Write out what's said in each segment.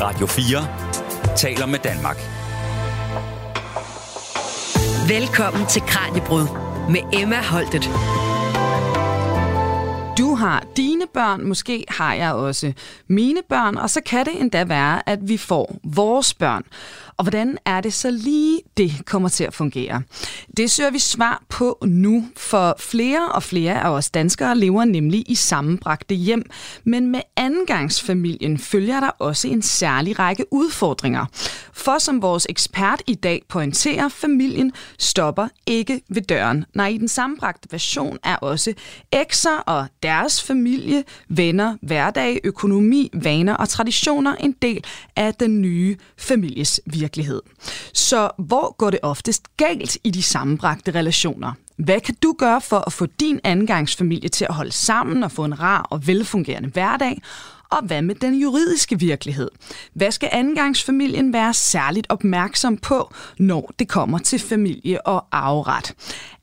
Radio 4 taler med Danmark. Velkommen til Kranjebrud med Emma Holtet. Du har dine børn, måske har jeg også mine børn, og så kan det endda være, at vi får vores børn. Og hvordan er det så lige, det kommer til at fungere? Det søger vi svar på nu, for flere og flere af os danskere lever nemlig i sammenbragte hjem. Men med andengangsfamilien følger der også en særlig række udfordringer. For som vores ekspert i dag pointerer, familien stopper ikke ved døren. Nej, i den sammenbragte version er også ekser og deres familie, venner, hverdag, økonomi, vaner og traditioner en del af den nye families virkelighed. Så hvor går det oftest galt i de sammenbragte relationer? Hvad kan du gøre for at få din andengangsfamilie til at holde sammen og få en rar og velfungerende hverdag? Og hvad med den juridiske virkelighed? Hvad skal andengangsfamilien være særligt opmærksom på, når det kommer til familie og arveret?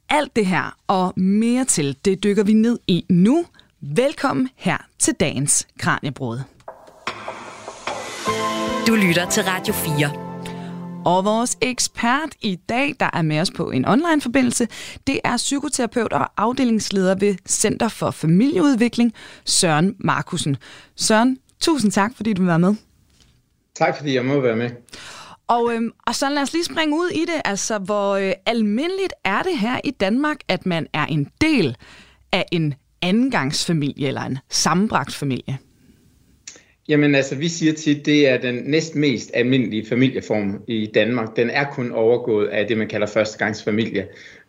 Alt det her og mere til, det dykker vi ned i nu. Velkommen her til dagens Kranjebrud. Du lytter til Radio 4. Og vores ekspert i dag, der er med os på en online-forbindelse, det er psykoterapeut og afdelingsleder ved Center for Familieudvikling, Søren Markusen. Søren, tusind tak, fordi du være med. Tak, fordi jeg må være med. Og, øhm, og så lad os lige springe ud i det. Altså, hvor øh, almindeligt er det her i Danmark, at man er en del af en andengangsfamilie eller en sammenbragt familie? Jamen altså, vi siger tit, det er den næst mest almindelige familieform i Danmark. Den er kun overgået af det, man kalder førstegangsfamilie.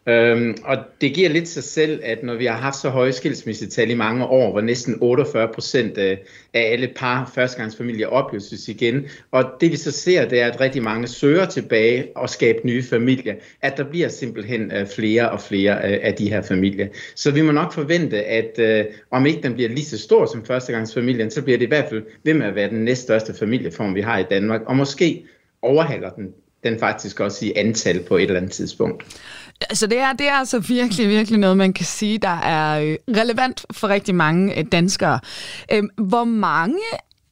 Øhm, og det giver lidt sig selv, at når vi har haft så høje skilsmissetal i mange år, hvor næsten 48 procent øh, af, alle par førstegangsfamilier opløses igen, og det vi så ser, det er, at rigtig mange søger tilbage og skaber nye familier, at der bliver simpelthen øh, flere og flere øh, af de her familier. Så vi må nok forvente, at øh, om ikke den bliver lige så stor som førstegangsfamilien, så bliver det i hvert fald ved med at være den næststørste familieform, vi har i Danmark, og måske overhaler den den faktisk også i antal på et eller andet tidspunkt. Altså det er, det er altså virkelig, virkelig noget, man kan sige, der er øh, relevant for rigtig mange øh, danskere. Øhm, hvor mange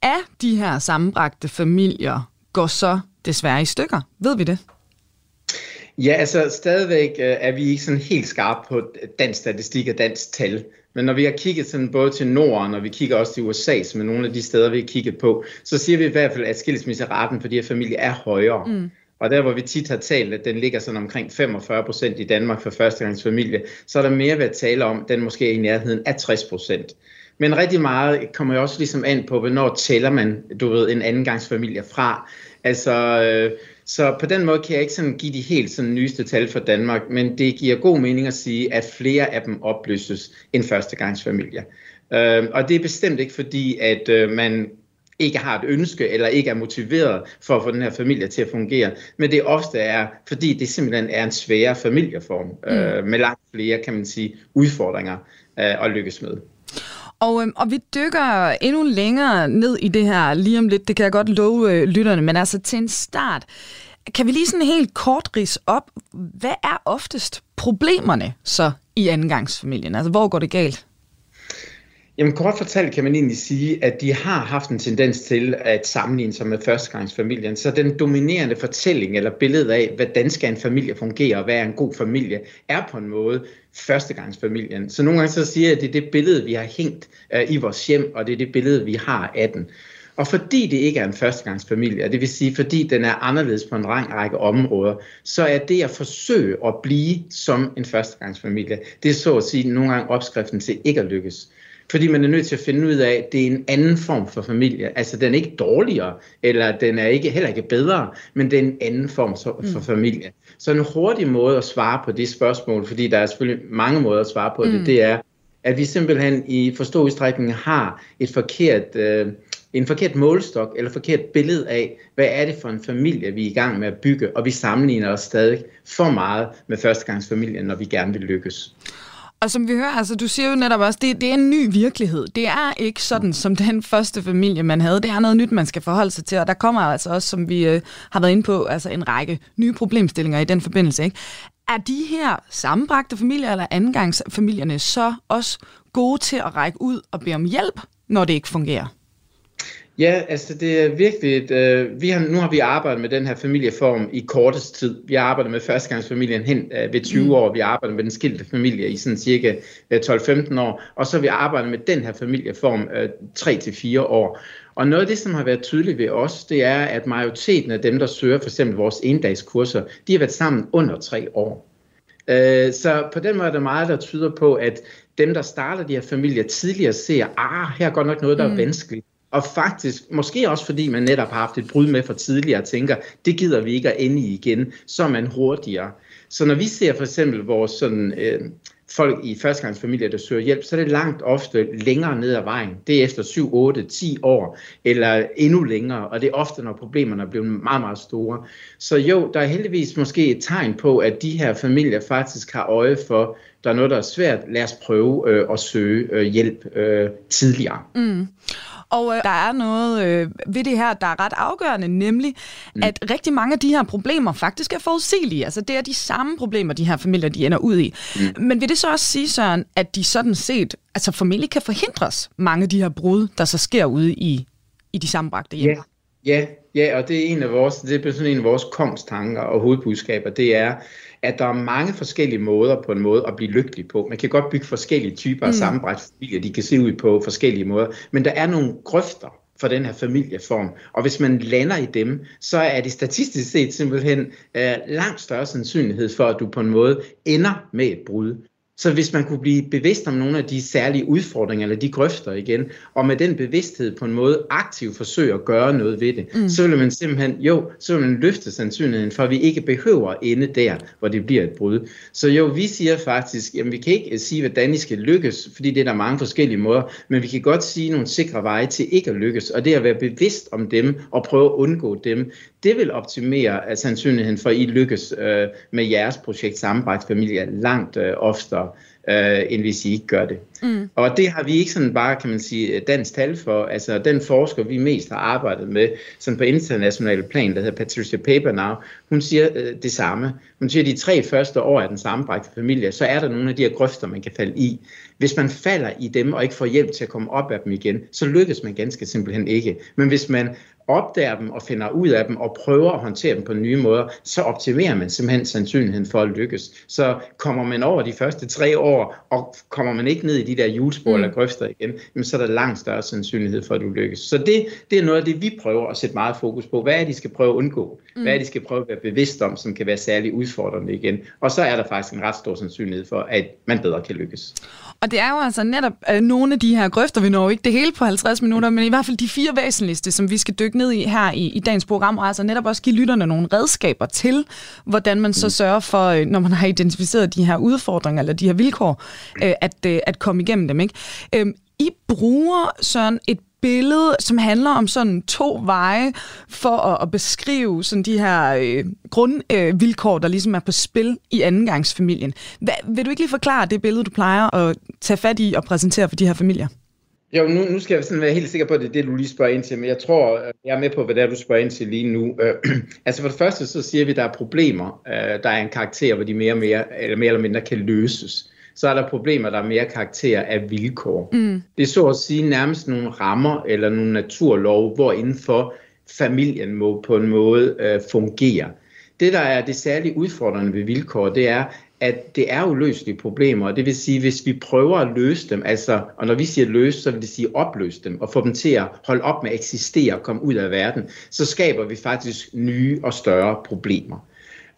af de her sammenbragte familier går så desværre i stykker? Ved vi det? Ja, altså stadigvæk øh, er vi ikke sådan helt skarpe på dansk statistik og dansk tal. Men når vi har kigget sådan både til Norden, og vi kigger også til USA, som er nogle af de steder, vi har kigget på, så siger vi i hvert fald, at skilsmisseraten for de her familier er højere. Mm. Og der, hvor vi tit har talt, at den ligger sådan omkring 45 procent i Danmark for førstegangsfamilie, så er der mere ved at tale om, den måske er i nærheden af 60 procent. Men rigtig meget kommer jo også ligesom an på, hvornår tæller man, du ved, en andengangsfamilie fra. Altså, øh, så på den måde kan jeg ikke sådan give de helt sådan nyeste tal for Danmark, men det giver god mening at sige, at flere af dem opløses end førstegangsfamilier. Øh, og det er bestemt ikke fordi, at øh, man ikke har et ønske eller ikke er motiveret for at få den her familie til at fungere. Men det ofte er, fordi det simpelthen er en sværere familieform mm. øh, med langt flere, kan man sige, udfordringer øh, at lykkes med. Og, øhm, og vi dykker endnu længere ned i det her lige om lidt. Det kan jeg godt love øh, lytterne, men altså til en start. Kan vi lige sådan helt kort ris op, hvad er oftest problemerne så i andengangsfamilien? Altså hvor går det galt? Jamen kort fortalt kan man egentlig sige, at de har haft en tendens til at sammenligne sig med førstegangsfamilien. Så den dominerende fortælling eller billede af, hvordan skal en familie fungere og hvad er en god familie, er på en måde førstegangsfamilien. Så nogle gange så siger jeg, at det er det billede, vi har hængt øh, i vores hjem, og det er det billede, vi har af den. Og fordi det ikke er en førstegangsfamilie, og det vil sige, fordi den er anderledes på en lang række områder, så er det at forsøge at blive som en førstegangsfamilie, det er så at sige nogle gange opskriften til ikke at lykkes. Fordi man er nødt til at finde ud af, at det er en anden form for familie. Altså den er ikke dårligere, eller den er ikke heller ikke bedre, men det er en anden form for mm. familie. Så en hurtig måde at svare på det spørgsmål, fordi der er selvfølgelig mange måder at svare på mm. det, det er, at vi simpelthen i for stor udstrækning har et forkert, øh, en forkert målstok eller forkert billede af, hvad er det for en familie, vi er i gang med at bygge, og vi sammenligner os stadig for meget med førstegangsfamilien, når vi gerne vil lykkes. Og som vi hører, altså du siger jo netop også, det, det er en ny virkelighed. Det er ikke sådan som den første familie, man havde. Det er noget nyt, man skal forholde sig til, og der kommer altså også, som vi øh, har været inde på, altså en række nye problemstillinger i den forbindelse. Ikke? Er de her sammenbragte familier eller andengangsfamilierne så også gode til at række ud og bede om hjælp, når det ikke fungerer? Ja, altså det er virkelig et, øh, vi har, nu har vi arbejdet med den her familieform i kortest tid. Vi har arbejdet med førstegangsfamilien hen øh, ved 20 mm. år, vi har arbejdet med den skilte familie i sådan cirka øh, 12-15 år, og så har vi arbejdet med den her familieform øh, 3-4 år. Og noget af det, som har været tydeligt ved os, det er, at majoriteten af dem, der søger for eksempel vores endagskurser, de har været sammen under tre år. Øh, så på den måde er der meget, der tyder på, at dem, der starter de her familier tidligere, ser, ah, her er godt nok noget, der er mm. vanskeligt. Og faktisk, måske også fordi man netop har haft et brud med for tidligere, tænker, det gider vi ikke at ende i igen, så er man hurtigere. Så når vi ser for eksempel vores sådan, øh, folk i førstegangsfamilier, der søger hjælp, så er det langt ofte længere ned ad vejen. Det er efter 7, 8, 10 år, eller endnu længere, og det er ofte, når problemerne er blevet meget, meget store. Så jo, der er heldigvis måske et tegn på, at de her familier faktisk har øje for, der er noget, der er svært, lad os prøve øh, at søge øh, hjælp øh, tidligere. Mm. Og øh, der er noget øh, ved det her, der er ret afgørende, nemlig mm. at rigtig mange af de her problemer faktisk er forudsigelige. Altså det er de samme problemer, de her familier de ender ud i. Mm. Men vil det så også sige, Søren, at de sådan set altså formentlig kan forhindres, mange af de her brud, der så sker ude i, i de sammenbragte hjem? Ja. Ja, ja, og det er en af vores, det er sådan en af vores kongstanker og hovedbudskaber, det er, at der er mange forskellige måder på en måde at blive lykkelig på. Man kan godt bygge forskellige typer mm. af sammenbragt familier, de kan se ud på forskellige måder, men der er nogle grøfter for den her familieform. Og hvis man lander i dem, så er det statistisk set simpelthen øh, langt større sandsynlighed for, at du på en måde ender med et brud. Så hvis man kunne blive bevidst om nogle af de særlige udfordringer eller de grøfter igen, og med den bevidsthed på en måde aktivt forsøge at gøre noget ved det, mm. så vil man simpelthen, jo, så vil man løfte sandsynligheden for, at vi ikke behøver at ende der, hvor det bliver et brud. Så jo, vi siger faktisk, jamen vi kan ikke sige, hvordan I skal lykkes, fordi det er der mange forskellige måder, men vi kan godt sige nogle sikre veje til ikke at lykkes, og det at være bevidst om dem og prøve at undgå dem, det vil optimere sandsynligheden for, at I lykkes øh, med jeres projekt Sammenbragt Familie langt øh, oftere øh, end hvis I ikke gør det. Mm. Og det har vi ikke sådan bare, kan man sige, dansk tal for. Altså den forsker, vi mest har arbejdet med, sådan på international plan, der hedder Patricia Papernow, hun siger øh, det samme. Hun siger, at de tre første år af den sammenbragte familie, så er der nogle af de her grøfter, man kan falde i. Hvis man falder i dem og ikke får hjælp til at komme op af dem igen, så lykkes man ganske simpelthen ikke. Men hvis man opdager dem og finder ud af dem og prøver at håndtere dem på nye måder, så optimerer man simpelthen sandsynligheden for at lykkes. Så kommer man over de første tre år, og kommer man ikke ned i de der julespor mm. eller grøfter igen, jamen, så er der langt større sandsynlighed for, at du lykkes. Så det, det er noget af det, vi prøver at sætte meget fokus på. Hvad er det, de skal prøve at undgå? Mm. Hvad er det, de skal prøve at være bevidst om, som kan være særlig udfordrende igen? Og så er der faktisk en ret stor sandsynlighed for, at man bedre kan lykkes. Og det er jo altså netop øh, nogle af de her grøfter, vi når ikke det hele på 50 minutter, men i hvert fald de fire væsentligste, som vi skal dykke ned i her i, i dagens program, og altså netop også give lytterne nogle redskaber til, hvordan man så mm. sørger for, øh, når man har identificeret de her udfordringer eller de her vilkår, øh, at, øh, at komme igennem dem. Ikke? Øh, I bruger, Søren, et billede, som handler om sådan to veje for at, at beskrive sådan de her øh, grundvilkår, øh, der ligesom er på spil i andengangsfamilien. Hva, vil du ikke lige forklare det billede, du plejer at tage fat i og præsentere for de her familier? Jo, nu, nu skal jeg sådan være helt sikker på, at det er det, du lige spørger ind til, men jeg tror, øh, jeg er med på, hvad det er, du spørger ind til lige nu. Øh, altså for det første, så siger vi, at der er problemer. Øh, der er en karakter, hvor de mere, mere, eller mere eller mindre kan løses så er der problemer, der er mere karakter af vilkår. Mm. Det er så at sige nærmest nogle rammer eller nogle naturlov, hvor indenfor familien må på en måde øh, fungere. Det, der er det særligt udfordrende ved vilkår, det er, at det er uløselige problemer, det vil sige, hvis vi prøver at løse dem, altså, og når vi siger løse, så vil det sige opløse dem, og få dem til at holde op med at eksistere og komme ud af verden, så skaber vi faktisk nye og større problemer.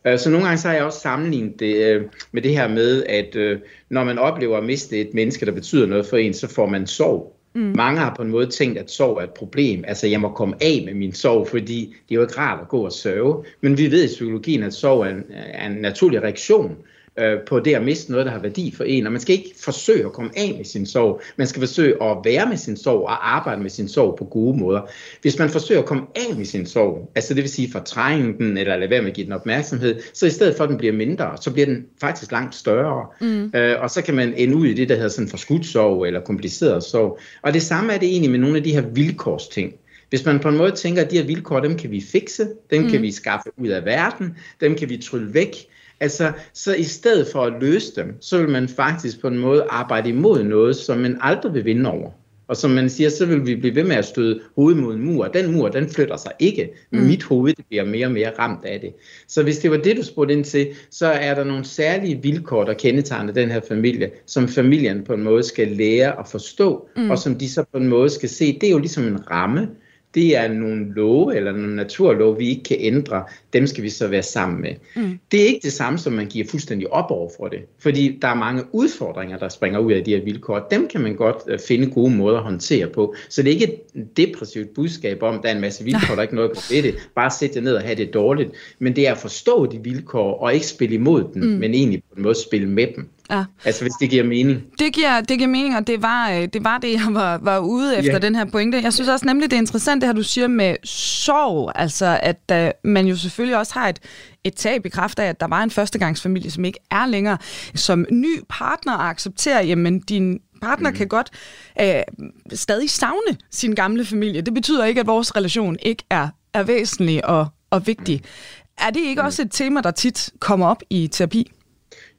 Øh, så nogle gange så har jeg også sammenlignet det øh, med det her med, at øh, når man oplever at miste et menneske, der betyder noget for en, så får man sorg. Mm. Mange har på en måde tænkt, at sorg er et problem. Altså, jeg må komme af med min sorg, fordi det er jo ikke rart at gå og sørge. Men vi ved i psykologien, at sorg er en, er en naturlig reaktion øh, på det at miste noget, der har værdi for en. Og man skal ikke forsøge at komme af med sin sorg. Man skal forsøge at være med sin sorg og arbejde med sin sorg på gode måder. Hvis man forsøger at komme af med sin sorg, altså det vil sige fortrænge den, eller lade være med at give den opmærksomhed, så i stedet for at den bliver mindre, så bliver den faktisk langt større. Mm. Øh, og så kan man ende ud i det, der hedder sådan forskudt sorg, eller kompliceret sorg. Og det samme er det egentlig med nogle af de her vilkårsting. Hvis man på en måde tænker, at de her vilkår, dem kan vi fikse, dem mm. kan vi skaffe ud af verden, dem kan vi trylle væk, Altså, så i stedet for at løse dem, så vil man faktisk på en måde arbejde imod noget, som man aldrig vil vinde over. Og som man siger, så vil vi blive ved med at støde hovedet mod en mur. Den mur, den flytter sig ikke. Men mm. mit hoved det bliver mere og mere ramt af det. Så hvis det var det, du spurgte ind til, så er der nogle særlige vilkår, der kendetegner den her familie, som familien på en måde skal lære at forstå, mm. og som de så på en måde skal se. Det er jo ligesom en ramme, det er nogle love eller nogle naturlove, vi ikke kan ændre. Dem skal vi så være sammen med. Mm. Det er ikke det samme, som man giver fuldstændig op over for det. Fordi der er mange udfordringer, der springer ud af de her vilkår. Dem kan man godt uh, finde gode måder at håndtere på. Så det er ikke et depressivt budskab om, der er en masse vilkår, der er ikke noget ved det. Bare sætte jer ned og have det dårligt. Men det er at forstå de vilkår og ikke spille imod dem, mm. men egentlig på en måde spille med dem. Ja. Altså hvis det giver mening. Det giver, det giver mening, og det var, øh, det var det, jeg var, var ude efter, ja. den her pointe. Jeg synes også nemlig, det er interessant, det her du siger med sorg. Altså at uh, man jo selvfølgelig også har et, et tab i kraft af, at der var en førstegangsfamilie, som ikke er længere. Som ny partner accepterer, jamen din partner mm. kan godt uh, stadig savne sin gamle familie. Det betyder ikke, at vores relation ikke er, er væsentlig og, og vigtig. Mm. Er det ikke mm. også et tema, der tit kommer op i terapi?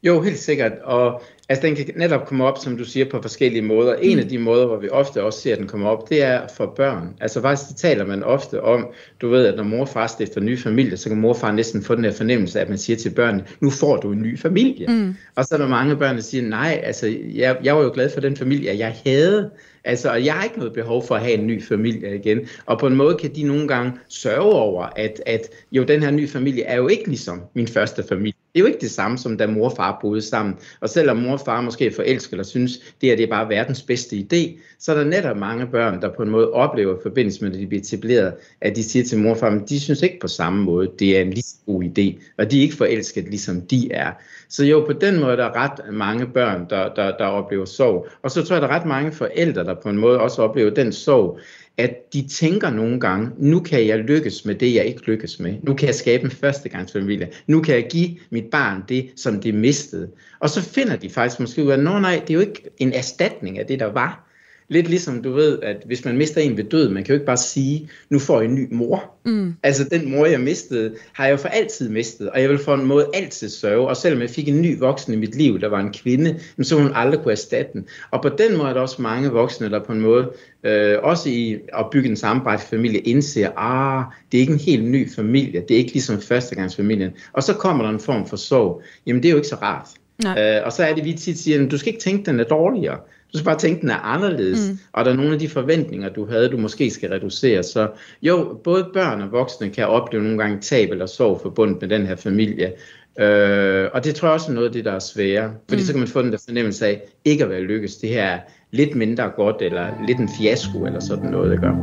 Jo, helt sikkert. Og altså, den kan netop komme op, som du siger, på forskellige måder. En mm. af de måder, hvor vi ofte også ser, at den kommer op, det er for børn. Altså faktisk, det taler man ofte om, du ved, at når mor og far stifter ny familie, så kan mor og far næsten få den her fornemmelse, at man siger til børnene, nu får du en ny familie. Mm. Og så er der mange børn, der siger, nej, altså, jeg, jeg var jo glad for den familie, jeg havde. Altså, jeg har ikke noget behov for at have en ny familie igen. Og på en måde kan de nogle gange sørge over, at, at jo, den her nye familie er jo ikke ligesom min første familie. Det er jo ikke det samme, som da mor og far boede sammen. Og selvom mor og far måske forelsker eller synes, det er, det er bare verdens bedste idé, så er der netop mange børn, der på en måde oplever i forbindelse med, at de bliver etableret, at de siger til mor og far, at de synes ikke på samme måde, det er en lige så god idé, og de er ikke forelsket, ligesom de er. Så jo, på den måde der er ret mange børn, der, der, der oplever sorg. Og så tror jeg, der er ret mange forældre, der på en måde også oplever den sorg, at de tænker nogle gange, nu kan jeg lykkes med det, jeg ikke lykkes med. Nu kan jeg skabe en førstegangsfamilie. Nu kan jeg give mit barn det, som det mistede. Og så finder de faktisk måske ud af, at nej, det er jo ikke en erstatning af det, der var. Lidt ligesom du ved, at hvis man mister en ved død, man kan jo ikke bare sige, nu får jeg en ny mor. Mm. Altså den mor, jeg mistede, har jeg jo for altid mistet, og jeg vil for en måde altid sørge. Og selvom jeg fik en ny voksen i mit liv, der var en kvinde, så hun aldrig kunne erstatte den. Og på den måde er der også mange voksne, der på en måde, øh, også i at bygge en sammenbragt familie, indser, ah, det er ikke en helt ny familie, det er ikke ligesom førstegangsfamilien. Og så kommer der en form for sorg. Jamen det er jo ikke så rart. Øh, og så er det, vi tit siger, du skal ikke tænke, den er dårligere. Du skal bare tænke, den er anderledes, mm. og der er nogle af de forventninger, du havde, du måske skal reducere. Så jo, både børn og voksne kan opleve nogle gange tab eller sorg forbundet med den her familie. Øh, og det tror jeg også er noget af det, der er svære. Fordi mm. så kan man få den der fornemmelse af, ikke at være lykkes. Det her er lidt mindre godt, eller lidt en fiasko, eller sådan noget, det gør.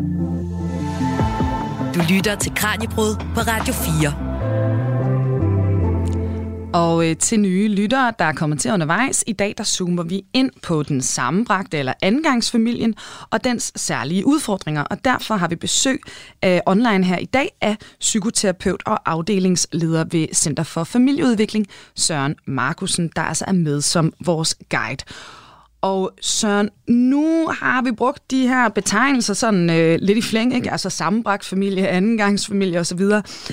Du lytter til Kranjebrud på Radio 4. Og øh, til nye lyttere, der er kommet til undervejs, i dag der zoomer vi ind på den sammenbragte eller andengangsfamilien og dens særlige udfordringer. Og derfor har vi besøg øh, online her i dag af psykoterapeut og afdelingsleder ved Center for Familieudvikling, Søren Markusen, der altså er med som vores guide. Og Søren, nu har vi brugt de her betegnelser sådan øh, lidt i flæng, ikke? altså sammenbragt familie, andengangsfamilie osv.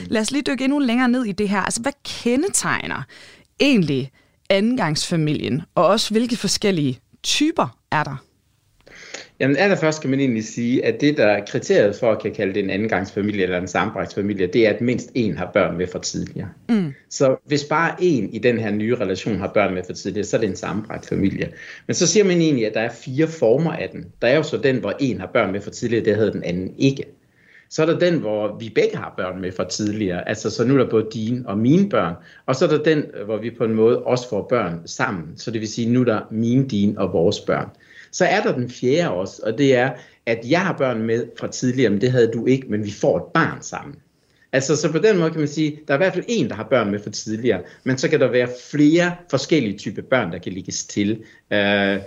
Lad os lige dykke endnu længere ned i det her. Altså, hvad kendetegner egentlig andengangsfamilien, og også hvilke forskellige typer er der? Jamen allerførst kan man egentlig sige, at det, der er kriteriet for at kan kalde det en andengangsfamilie eller en sammenbragtsfamilie, det er, at mindst en har børn med for tidligere. Mm. Så hvis bare en i den her nye relation har børn med for tidligere, så er det en sammenbragt familie. Men så siger man egentlig, at der er fire former af den. Der er jo så den, hvor en har børn med for tidligere, det hedder den anden ikke. Så er der den, hvor vi begge har børn med fra tidligere. Altså, så nu er der både dine og mine børn. Og så er der den, hvor vi på en måde også får børn sammen. Så det vil sige, nu er der mine, dine og vores børn. Så er der den fjerde også, og det er, at jeg har børn med fra tidligere, men det havde du ikke, men vi får et barn sammen. Altså, så på den måde kan man sige, der er i hvert fald en, der har børn med fra tidligere, men så kan der være flere forskellige typer børn, der kan ligges til øh,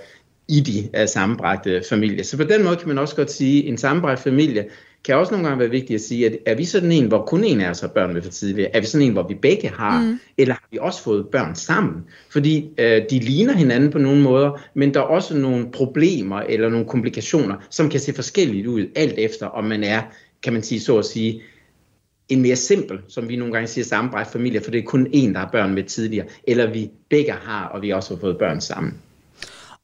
i de uh, sammenbragte familier. Så på den måde kan man også godt sige, at en sammenbragt familie kan også nogle gange være vigtigt at sige, at er vi sådan en, hvor kun en af os har børn med for tidligere? Er vi sådan en, hvor vi begge har? Mm. Eller har vi også fået børn sammen? Fordi øh, de ligner hinanden på nogle måder, men der er også nogle problemer eller nogle komplikationer, som kan se forskelligt ud, alt efter om man er, kan man sige så at sige, en mere simpel, som vi nogle gange siger, sammenbragt familie, for det er kun en, der har børn med tidligere, eller vi begge har, og vi også har fået børn sammen.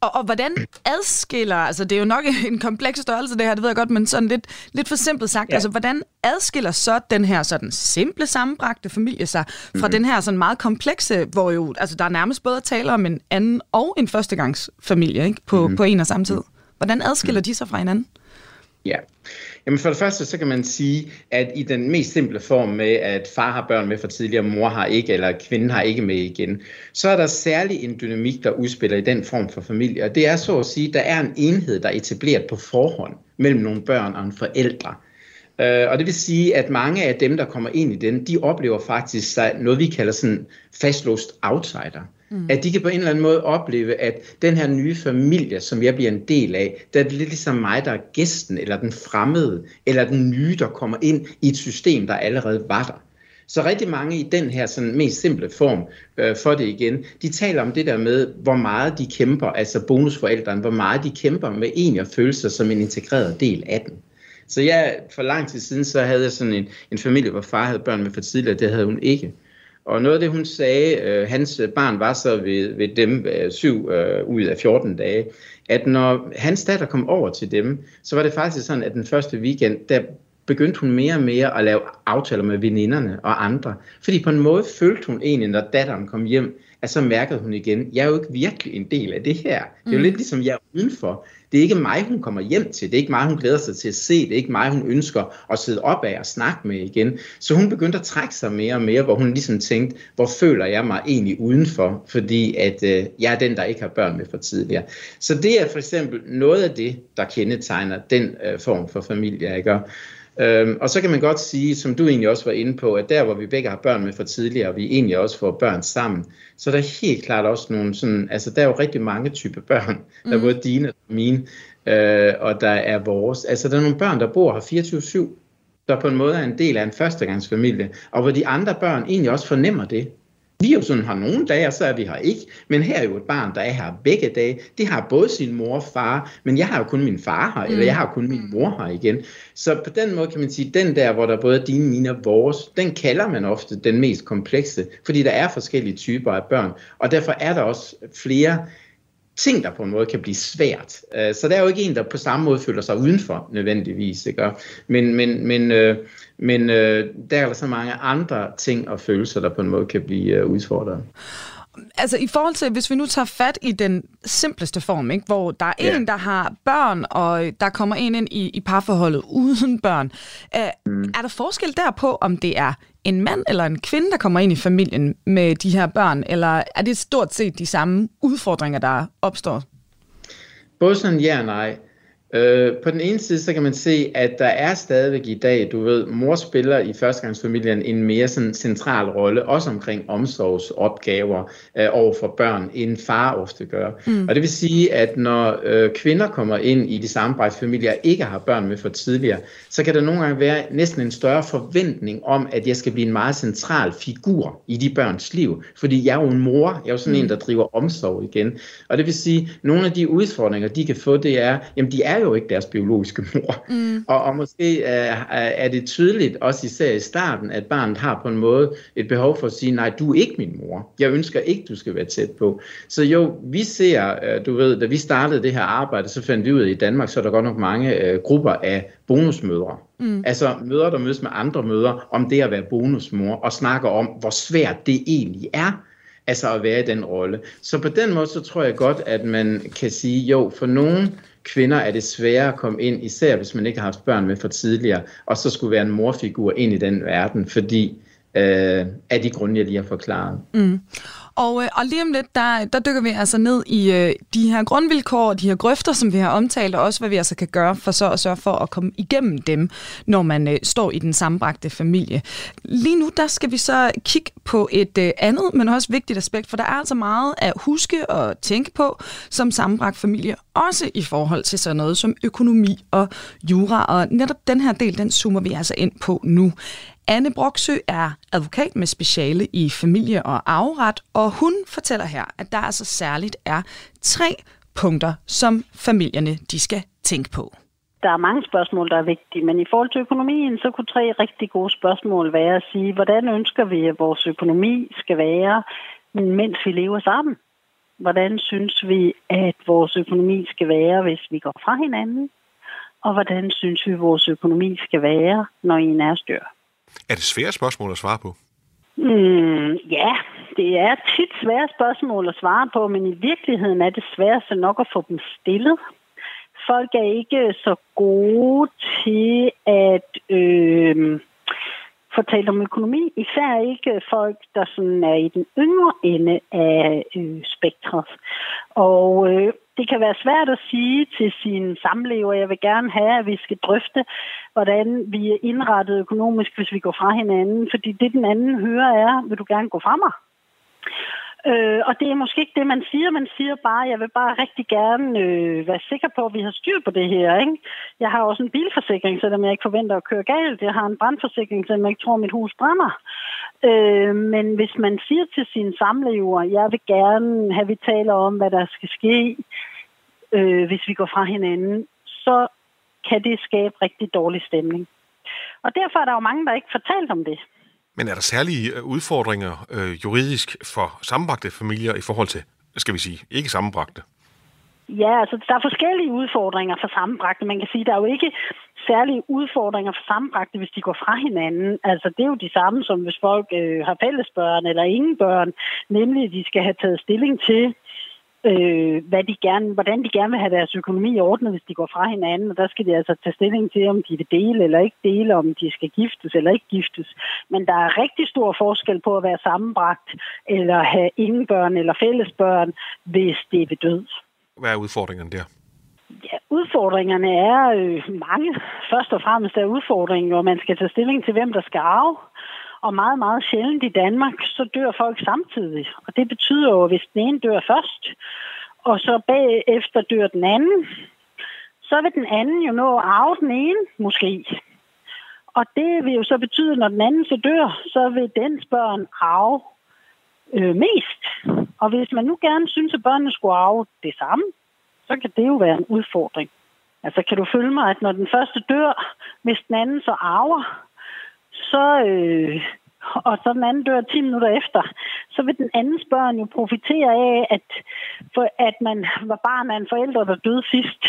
Og, og hvordan adskiller, altså det er jo nok en kompleks størrelse det her, det ved jeg godt, men sådan lidt, lidt for simpelt sagt, ja. altså hvordan adskiller så den her sådan simple sammenbragte familie sig fra mm-hmm. den her sådan meget komplekse, hvor jo, altså der er nærmest både at tale om en anden og en førstegangsfamilie, ikke? På, mm-hmm. på en og samme tid. Hvordan adskiller mm-hmm. de sig fra hinanden? Ja, Jamen for det første, så kan man sige, at i den mest simple form med, at far har børn med for tidligere, mor har ikke, eller kvinden har ikke med igen, så er der særlig en dynamik, der udspiller i den form for familie. Og det er så at sige, at der er en enhed, der er etableret på forhånd mellem nogle børn og en forældre. Øh, og det vil sige, at mange af dem, der kommer ind i den, de oplever faktisk noget, vi kalder sådan fastlåst outsider. Mm. At de kan på en eller anden måde opleve, at den her nye familie, som jeg bliver en del af, der er det lidt ligesom mig, der er gæsten, eller den fremmede, eller den nye, der kommer ind i et system, der allerede var der. Så rigtig mange i den her sådan mest simple form øh, for det igen, de taler om det der med, hvor meget de kæmper, altså bonusforældrene, hvor meget de kæmper med egentlig at føle sig som en integreret del af den. Så jeg, for lang tid siden, så havde jeg sådan en, en familie, hvor far havde børn med for tidligere, det havde hun ikke. Og noget af det, hun sagde, øh, hans barn var så ved, ved dem øh, syv øh, ud af 14 dage, at når hans datter kom over til dem, så var det faktisk sådan, at den første weekend, der begyndte hun mere og mere at lave aftaler med veninderne og andre. Fordi på en måde følte hun egentlig, når datteren kom hjem, at så mærkede hun igen, jeg er jo ikke virkelig en del af det her. Det er jo mm. lidt ligesom, jeg er udenfor. Det er ikke mig, hun kommer hjem til. Det er ikke mig, hun glæder sig til at se. Det er ikke mig, hun ønsker at sidde op af og snakke med igen. Så hun begyndte at trække sig mere og mere, hvor hun ligesom tænkte, hvor føler jeg mig egentlig udenfor, fordi at øh, jeg er den, der ikke har børn med for tidligere. Så det er for eksempel noget af det, der kendetegner den øh, form for familie, jeg gør. Øhm, og så kan man godt sige, som du egentlig også var inde på, at der hvor vi begge har børn med for tidligere, og vi egentlig også får børn sammen, så er der helt klart også nogle sådan, altså der er jo rigtig mange typer børn, der er mm. både dine og mine, øh, og der er vores. Altså der er nogle børn, der bor her 24-7, der på en måde er en del af en førstegangsfamilie, og hvor de andre børn egentlig også fornemmer det. Vi jo sådan har nogle dage, og så er vi her ikke. Men her er jo et barn, der er her begge dage. Det har både sin mor og far, men jeg har jo kun min far her, mm. eller jeg har kun min mor her igen. Så på den måde kan man sige, den der, hvor der både er dine, mine og vores, den kalder man ofte den mest komplekse, fordi der er forskellige typer af børn. Og derfor er der også flere ting, der på en måde kan blive svært. Øh, så der er jo ikke en, der på samme måde føler sig udenfor nødvendigvis. Ikke? Men, men, men, øh, men øh, der er der så mange andre ting og følelser, der på en måde kan blive udfordret. Altså i forhold til, hvis vi nu tager fat i den simpleste form, ikke? hvor der er ja. en, der har børn, og der kommer en ind i, i parforholdet uden børn. Er, mm. er der forskel der på, om det er en mand eller en kvinde, der kommer ind i familien med de her børn, eller er det stort set de samme udfordringer, der opstår? Både sådan ja og nej. Øh, på den ene side, så kan man se, at der er stadigvæk i dag, du ved, mor spiller i førstegangsfamilien en mere sådan central rolle, også omkring omsorgsopgaver øh, over for børn, end far ofte gør. Mm. Og det vil sige, at når øh, kvinder kommer ind i de sammenbragte familier og ikke har børn med for tidligere, så kan der nogle gange være næsten en større forventning om, at jeg skal blive en meget central figur i de børns liv. Fordi jeg er jo en mor, jeg er jo sådan mm. en, der driver omsorg igen. Og det vil sige, at nogle af de udfordringer, de kan få, det er, jamen de er jo ikke deres biologiske mor. Mm. Og, og måske er, er det tydeligt, også især i starten, at barnet har på en måde et behov for at sige, nej, du er ikke min mor. Jeg ønsker ikke, du skal være tæt på. Så jo, vi ser, øh, du ved, da vi startede det her arbejde, så fandt vi ud af, at i Danmark, så er der godt nok mange uh, grupper af bonusmødre. Mm. Altså mødre, der mødes med andre mødre om det at være bonusmor, og snakker om, hvor svært det egentlig er altså at være i den rolle. Så på den måde, så tror jeg godt, at man kan sige, jo, for nogen kvinder er det sværere at komme ind, især hvis man ikke har haft børn med for tidligere, og så skulle være en morfigur ind i den verden, fordi øh, af de grunde, jeg lige har forklaret. Mm. Og, øh, og lige om lidt, der, der dykker vi altså ned i øh, de her grundvilkår og de her grøfter, som vi har omtalt, og også hvad vi altså kan gøre for så at sørge for at komme igennem dem, når man øh, står i den sammenbragte familie. Lige nu, der skal vi så kigge på et øh, andet, men også vigtigt aspekt, for der er altså meget at huske og tænke på som sammenbragt familie, også i forhold til sådan noget som økonomi og jura, og netop den her del, den zoomer vi altså ind på nu. Anne Broksø er advokat med speciale i familie- og arveret, og hun fortæller her, at der altså særligt er tre punkter, som familierne de skal tænke på. Der er mange spørgsmål, der er vigtige, men i forhold til økonomien, så kunne tre rigtig gode spørgsmål være at sige, hvordan ønsker vi, at vores økonomi skal være, mens vi lever sammen? Hvordan synes vi, at vores økonomi skal være, hvis vi går fra hinanden? Og hvordan synes vi, at vores økonomi skal være, når en er stør? Er det svære spørgsmål at svare på? Mm, ja, det er tit svære spørgsmål at svare på, men i virkeligheden er det sværeste nok at få dem stillet. Folk er ikke så gode til at øh, fortælle om økonomi, især ikke folk, der sådan er i den yngre ende af øh, spektret. Og øh, det kan være svært at sige til sin samlever, jeg vil gerne have, at vi skal drøfte, hvordan vi er indrettet økonomisk, hvis vi går fra hinanden. Fordi det, den anden hører, er, vil du gerne gå fra mig? Øh, og det er måske ikke det, man siger. Man siger bare, jeg vil bare rigtig gerne øh, være sikker på, at vi har styr på det her. Ikke? Jeg har også en bilforsikring, selvom jeg ikke forventer at køre galt. Jeg har en brandforsikring, selvom jeg ikke tror, at mit hus brænder. Øh, men hvis man siger til sin samlever, jeg vil gerne have, vi taler om, hvad der skal ske, øh, hvis vi går fra hinanden, så kan det skabe rigtig dårlig stemning. Og derfor er der jo mange, der ikke fortalt om det. Men er der særlige øh, udfordringer øh, juridisk for sammenbragte familier i forhold til, skal vi sige, ikke sammenbragte? Ja, altså der er forskellige udfordringer for sammenbragte. Man kan sige, der er jo ikke særlige udfordringer for sammenbragte, hvis de går fra hinanden. Altså det er jo de samme, som hvis folk øh, har fællesbørn eller ingen børn, nemlig at de skal have taget stilling til, øh, hvad de gerne, hvordan de gerne vil have deres økonomi ordnet, hvis de går fra hinanden. Og der skal de altså tage stilling til, om de vil dele eller ikke dele, om de skal giftes eller ikke giftes. Men der er rigtig stor forskel på at være sammenbragt, eller have ingen børn eller fællesbørn, hvis det er ved død. Hvad er udfordringerne der? Ja, udfordringerne er øh, mange. Først og fremmest er udfordringen, hvor man skal tage stilling til, hvem der skal arve. Og meget, meget sjældent i Danmark, så dør folk samtidig. Og det betyder jo, at hvis den ene dør først, og så bagefter dør den anden, så vil den anden jo nå at arve den ene, måske. Og det vil jo så betyde, at når den anden så dør, så vil dens børn arve øh, mest. Og hvis man nu gerne synes, at børnene skulle arve det samme, så kan det jo være en udfordring. Altså kan du følge mig, at når den første dør, hvis den anden så arver, så, øh, og så den anden dør 10 minutter efter, så vil den andens børn jo profitere af, at, for, at man var barn af en forælder, der døde sidst.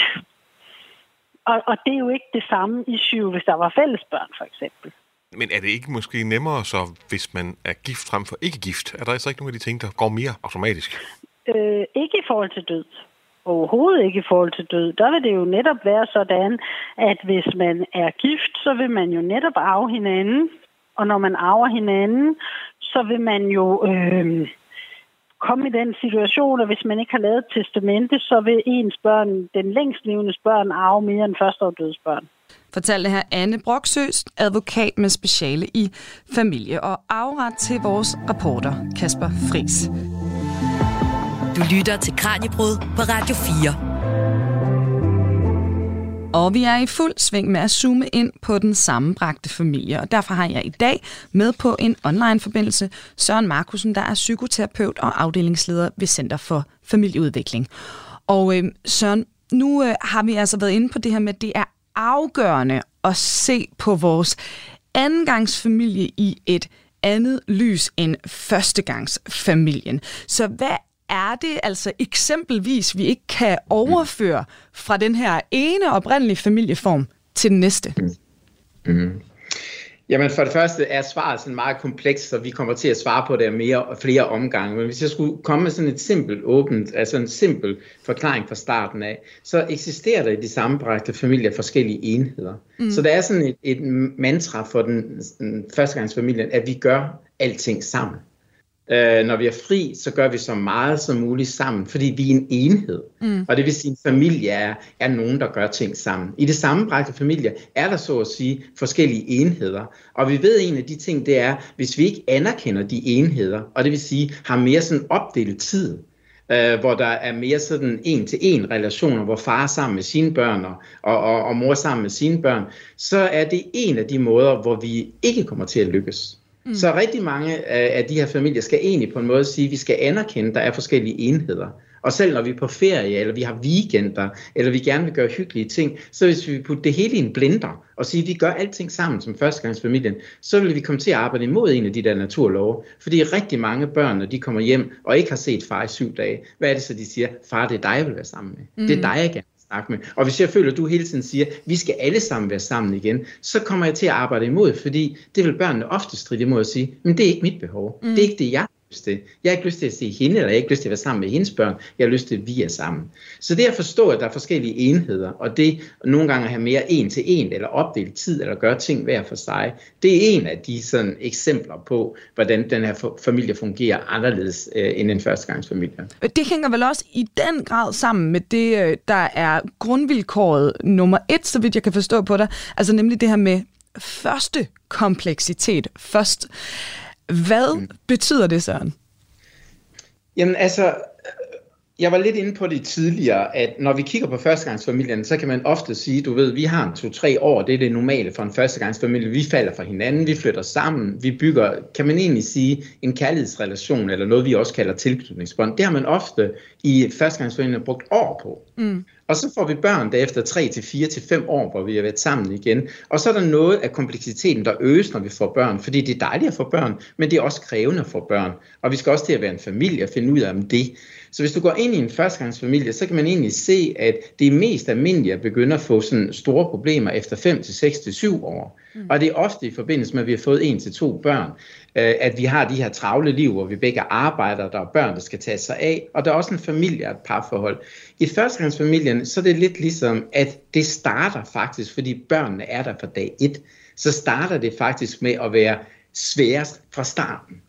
Og, og det er jo ikke det samme issue, hvis der var fællesbørn, for eksempel. Men er det ikke måske nemmere så, hvis man er gift frem for ikke gift? Er der altså ikke nogen af de ting, der går mere automatisk? Øh, ikke i forhold til død. Overhovedet ikke i forhold til død. Der vil det jo netop være sådan, at hvis man er gift, så vil man jo netop arve hinanden. Og når man arver hinanden, så vil man jo øh, komme i den situation, at hvis man ikke har lavet testamente, så vil ens børn, den længst levende børn, arve mere end første børn. Fortalte her Anne Broksøs, advokat med speciale i familie og afret til vores reporter Kasper Fris. Du lytter til Kranjebrud på Radio 4. Og vi er i fuld sving med at zoome ind på den sammenbragte familie, og derfor har jeg i dag med på en online-forbindelse Søren Markusen, der er psykoterapeut og afdelingsleder ved Center for Familieudvikling. Og øh, Søren, nu øh, har vi altså været inde på det her med, at det er afgørende at se på vores andengangsfamilie i et andet lys end førstegangsfamilien. Så hvad er det altså eksempelvis, vi ikke kan overføre fra den her ene oprindelige familieform til den næste? Mm. Mm. Jamen for det første er svaret sådan meget komplekst, så vi kommer til at svare på det mere og flere omgange. Men hvis jeg skulle komme med sådan et simpelt åbent, altså en simpel forklaring fra starten af, så eksisterer der i de sammenbragte familier forskellige enheder. Mm. Så der er sådan et, et mantra for den, den førstegangsfamilien, at vi gør alting sammen. Øh, når vi er fri, så gør vi så meget som muligt sammen, fordi vi er en enhed. Mm. Og det vil sige, at en familie er, er nogen, der gør ting sammen. I det sammenbragte familie er der så at sige forskellige enheder. Og vi ved, at en af de ting, det er, hvis vi ikke anerkender de enheder, og det vil sige, har mere sådan opdelt tid, øh, hvor der er mere sådan en-til-en relationer, hvor far er sammen med sine børn og, og, og mor sammen med sine børn, så er det en af de måder, hvor vi ikke kommer til at lykkes. Mm. Så rigtig mange af de her familier skal egentlig på en måde sige, at vi skal anerkende, at der er forskellige enheder. Og selv når vi er på ferie, eller vi har weekender, eller vi gerne vil gøre hyggelige ting, så hvis vi putter det hele i en blender, og siger, at vi gør alting sammen som førstegangsfamilien, så vil vi komme til at arbejde imod en af de der naturlove. Fordi rigtig mange børn, når de kommer hjem og ikke har set far i syv dage, hvad er det så, de siger? Far, det er dig, jeg vil være sammen med. Mm. Det er dig, jeg gerne snakke med. Og hvis jeg føler, at du hele tiden siger, at vi skal alle sammen være sammen igen, så kommer jeg til at arbejde imod, fordi det vil børnene ofte stride imod at sige, men det er ikke mit behov. Mm. Det er ikke det, jeg lyst til. Jeg har ikke lyst til at se hende, eller jeg har ikke lyst til at være sammen med hendes børn. Jeg har lyst til, at vi er sammen. Så det at forstå, at der er forskellige enheder, og det nogle gange at have mere en til en, eller opdele tid, eller gøre ting hver for sig, det er en af de sådan, eksempler på, hvordan den her familie fungerer anderledes øh, end en førstegangsfamilie. Det hænger vel også i den grad sammen med det, øh, der er grundvilkåret nummer et, så vidt jeg kan forstå på dig, altså nemlig det her med første kompleksitet først. Hvad mm. betyder det, Søren? Jamen altså, jeg var lidt inde på det tidligere, at når vi kigger på førstegangsfamilien, så kan man ofte sige, du ved, vi har en to-tre år, det er det normale for en førstegangsfamilie. Vi falder fra hinanden, vi flytter sammen, vi bygger, kan man egentlig sige, en kærlighedsrelation, eller noget vi også kalder tilknytningsbånd. Det har man ofte i førstegangsfamilien brugt år på. Mm. Og så får vi børn der efter 3 til 4 til 5 år, hvor vi har været sammen igen. Og så er der noget af kompleksiteten, der øges, når vi får børn. Fordi det er dejligt at få børn, men det er også krævende at få børn. Og vi skal også til at være en familie og finde ud af om det. Så hvis du går ind i en førstegangsfamilie, så kan man egentlig se, at det er mest almindeligt at begynde at få sådan store problemer efter 5 til 6 til 7 år. Mm. Og det er ofte i forbindelse med, at vi har fået en til to børn, øh, at vi har de her travle liv, hvor vi begge arbejder, der er børn, der skal tage sig af, og der er også en familie og et parforhold. I førstegangsfamilien, så er det lidt ligesom, at det starter faktisk, fordi børnene er der fra dag et, så starter det faktisk med at være sværest fra starten.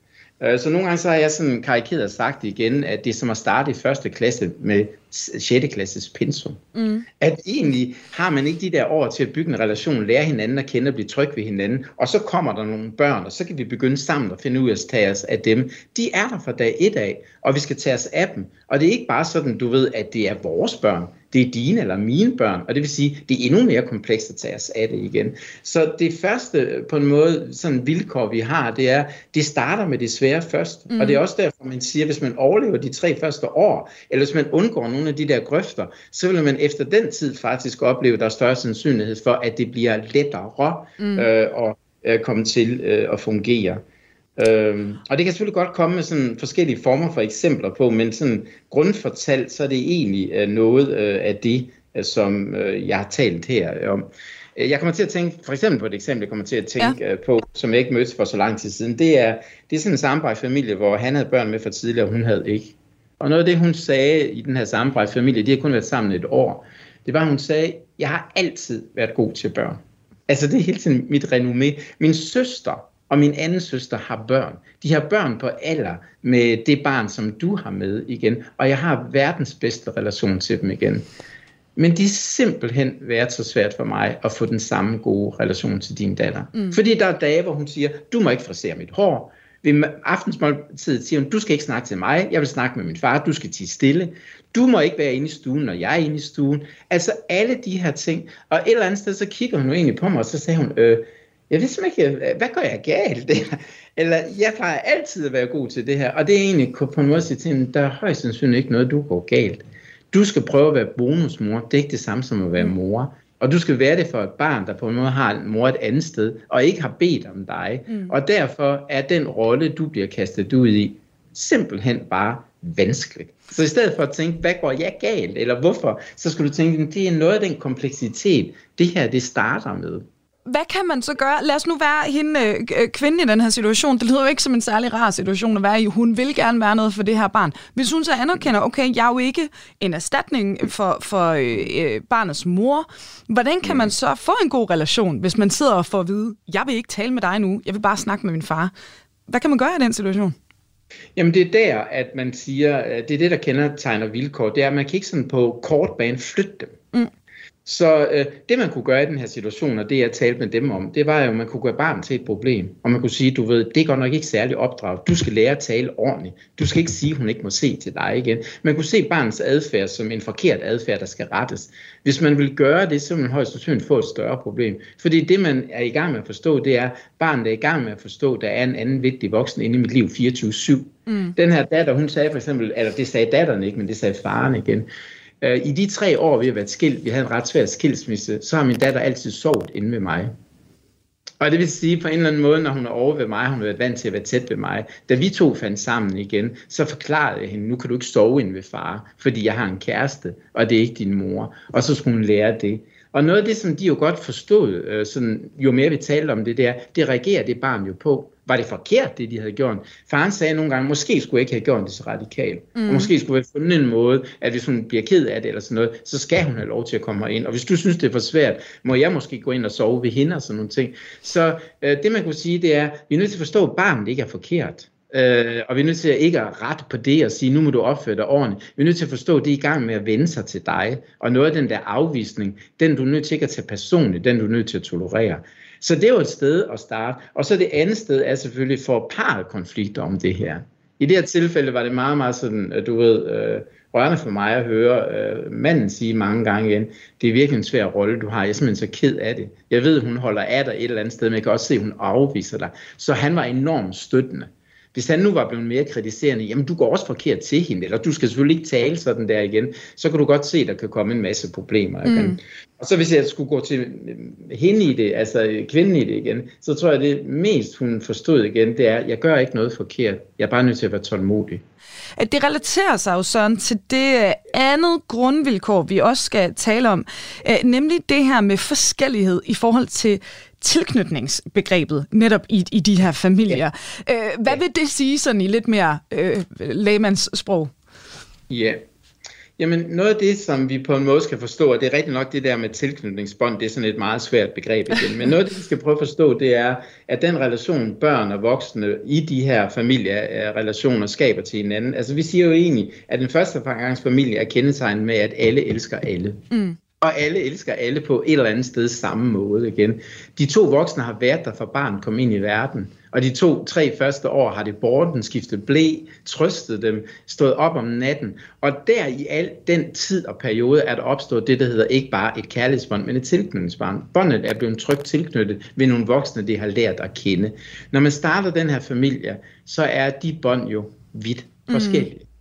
Øh, så nogle gange så har jeg sådan karikeret sagt igen, at det er som at starte i første klasse med 6. klasses pensum. Mm. At egentlig har man ikke de der år til at bygge en relation, lære hinanden at kende og blive tryg ved hinanden, og så kommer der nogle børn, og så kan vi begynde sammen at finde ud af at tage os af dem. De er der fra dag et af, og vi skal tage os af dem. Og det er ikke bare sådan, du ved, at det er vores børn det er dine eller mine børn, og det vil sige, det er endnu mere komplekst at tage os af det igen. Så det første på en måde, sådan vilkår vi har, det er, det starter med det svære først, mm. og det er også derfor, man siger, hvis man overlever de tre første år, eller hvis man undgår nogle af de der grøfter, så vil man efter den tid faktisk opleve, at der er større sandsynlighed for, at det bliver lettere mm. øh, at øh, komme til øh, at fungere. Øhm, og det kan selvfølgelig godt komme med sådan forskellige former for eksempler på, men sådan grundfortalt, så er det egentlig øh, noget øh, af det, øh, som øh, jeg har talt her om. Jeg kommer til at tænke, for eksempel på et eksempel, jeg kommer til at tænke ja. På, som jeg ikke mødte for så lang tid siden, det er, det er sådan en sammenbragt familie, hvor han havde børn med for tidligere, og hun havde ikke. Og noget af det, hun sagde i den her sammenbragt familie, de har kun været sammen et år, det var, at hun sagde, jeg har altid været god til børn. Altså det er hele tiden mit renommé. Min søster og min anden søster har børn. De har børn på alder med det barn, som du har med igen, og jeg har verdens bedste relation til dem igen. Men det er simpelthen været så svært for mig at få den samme gode relation til din datter. Mm. Fordi der er dage, hvor hun siger, du må ikke frisere mit hår. Ved aftensmåltid siger hun, du skal ikke snakke til mig, jeg vil snakke med min far, du skal tige stille. Du må ikke være inde i stuen, når jeg er inde i stuen. Altså alle de her ting. Og et eller andet sted, så kigger hun jo egentlig på mig, og så sagde hun, øh, jeg ved simpelthen ikke, hvad gør jeg galt? Eller jeg plejer altid at være god til det her. Og det er egentlig på en måde at sige til hende, der er højst sandsynligt ikke noget, du går galt. Du skal prøve at være bonusmor. Det er ikke det samme som at være mor. Og du skal være det for et barn, der på en måde har en mor et andet sted, og ikke har bedt om dig. Mm. Og derfor er den rolle, du bliver kastet ud i, simpelthen bare vanskeligt. Så i stedet for at tænke, hvad går jeg galt, eller hvorfor, så skal du tænke, det er noget af den kompleksitet, det her det starter med hvad kan man så gøre? Lad os nu være hende øh, øh, kvinde i den her situation. Det lyder jo ikke som en særlig rar situation at være i. Hun vil gerne være noget for det her barn. Hvis hun så anerkender, okay, jeg er jo ikke en erstatning for, for øh, øh, barnets mor. Hvordan kan man så få en god relation, hvis man sidder og får at vide, jeg vil ikke tale med dig nu, jeg vil bare snakke med min far. Hvad kan man gøre i den situation? Jamen det er der, at man siger, det er det, der kender tegner vilkår, det er, at man kan ikke sådan på kort bane flytte dem. Mm. Så øh, det man kunne gøre i den her situation, og det jeg talte med dem om, det var jo, at man kunne gøre barn til et problem. Og man kunne sige, du ved, det er godt nok ikke særlig opdrag. Du skal lære at tale ordentligt. Du skal ikke sige, at hun ikke må se til dig igen. Man kunne se barnets adfærd som en forkert adfærd, der skal rettes. Hvis man vil gøre det, så vil man højst sandsynligt få et større problem. Fordi det, man er i gang med at forstå, det er, at barnet er i gang med at forstå, at der er en anden vigtig voksen inde i mit liv 24-7. Mm. Den her datter, hun sagde for eksempel, eller det sagde datteren ikke, men det sagde faren igen. Øh, I de tre år, vi har været skilt, vi havde en ret svær skilsmisse, så har min datter altid sovet inde ved mig. Og det vil sige, på en eller anden måde, når hun er over ved mig, hun har været vant til at være tæt ved mig. Da vi to fandt sammen igen, så forklarede jeg hende, nu kan du ikke sove inde ved far, fordi jeg har en kæreste, og det er ikke din mor. Og så skulle hun lære det. Og noget af det, som de jo godt forstod, øh, sådan, jo mere vi talte om det der, det reagerer det barn jo på. Var det forkert, det de havde gjort? Faren sagde nogle gange, måske skulle jeg ikke have gjort det så radikalt. Mm. Og måske skulle jeg have fundet en måde, at hvis hun bliver ked af det eller sådan noget, så skal hun have lov til at komme ind. Og hvis du synes, det er for svært, må jeg måske gå ind og sove ved hende og sådan nogle ting. Så øh, det man kunne sige, det er, vi er nødt til at forstå, at barnet ikke er forkert. Øh, og vi er nødt til at ikke at rette på det og sige, nu må du opføre dig ordentligt. Vi er nødt til at forstå, at det er i gang med at vende sig til dig. Og noget af den der afvisning, den du er nødt til ikke at tage personligt, den du er nødt til at tolerere. Så det er jo et sted at starte. Og så det andet sted er selvfølgelig for parret konflikter om det her. I det her tilfælde var det meget, meget sådan, øh, du ved, øh, rørende for mig at høre øh, manden sige mange gange igen, det er virkelig en svær rolle, du har. Jeg er simpelthen så ked af det. Jeg ved, hun holder af dig et eller andet sted, men jeg kan også se, at hun afviser dig. Så han var enormt støttende. Hvis han nu var blevet mere kritiserende, jamen du går også forkert til hende, eller du skal selvfølgelig ikke tale sådan der igen, så kan du godt se, at der kan komme en masse problemer. Mm. Og så hvis jeg skulle gå til hende i det, altså kvinden i det igen, så tror jeg, det mest hun forstod igen, det er, at jeg gør ikke noget forkert. Jeg er bare nødt til at være tålmodig. Det relaterer sig jo sådan til det andet grundvilkår, vi også skal tale om, øh, nemlig det her med forskellighed i forhold til tilknytningsbegrebet netop i, i de her familier. Ja. Øh, hvad ja. vil det sige sådan i lidt mere øh, lægemands sprog? Ja, Jamen noget af det, som vi på en måde skal forstå, og det er rigtig nok det der med tilknytningsbånd, det er sådan et meget svært begreb igen, men noget af det, vi skal prøve at forstå, det er, at den relation børn og voksne i de her familierelationer skaber til hinanden. Altså vi siger jo egentlig, at den første familie er kendetegnet med, at alle elsker alle. Mm og alle elsker alle på et eller andet sted samme måde igen. De to voksne har været der, for barn kom ind i verden, og de to-tre første år har det borden skiftet blæ, trøstet dem, stået op om natten, og der i al den tid og periode er der opstået det, der hedder ikke bare et kærlighedsbånd, men et tilknytningsbånd. Båndet er blevet trygt tilknyttet ved nogle voksne, de har lært at kende. Når man starter den her familie, så er de bånd jo vidt forskellige. Mm.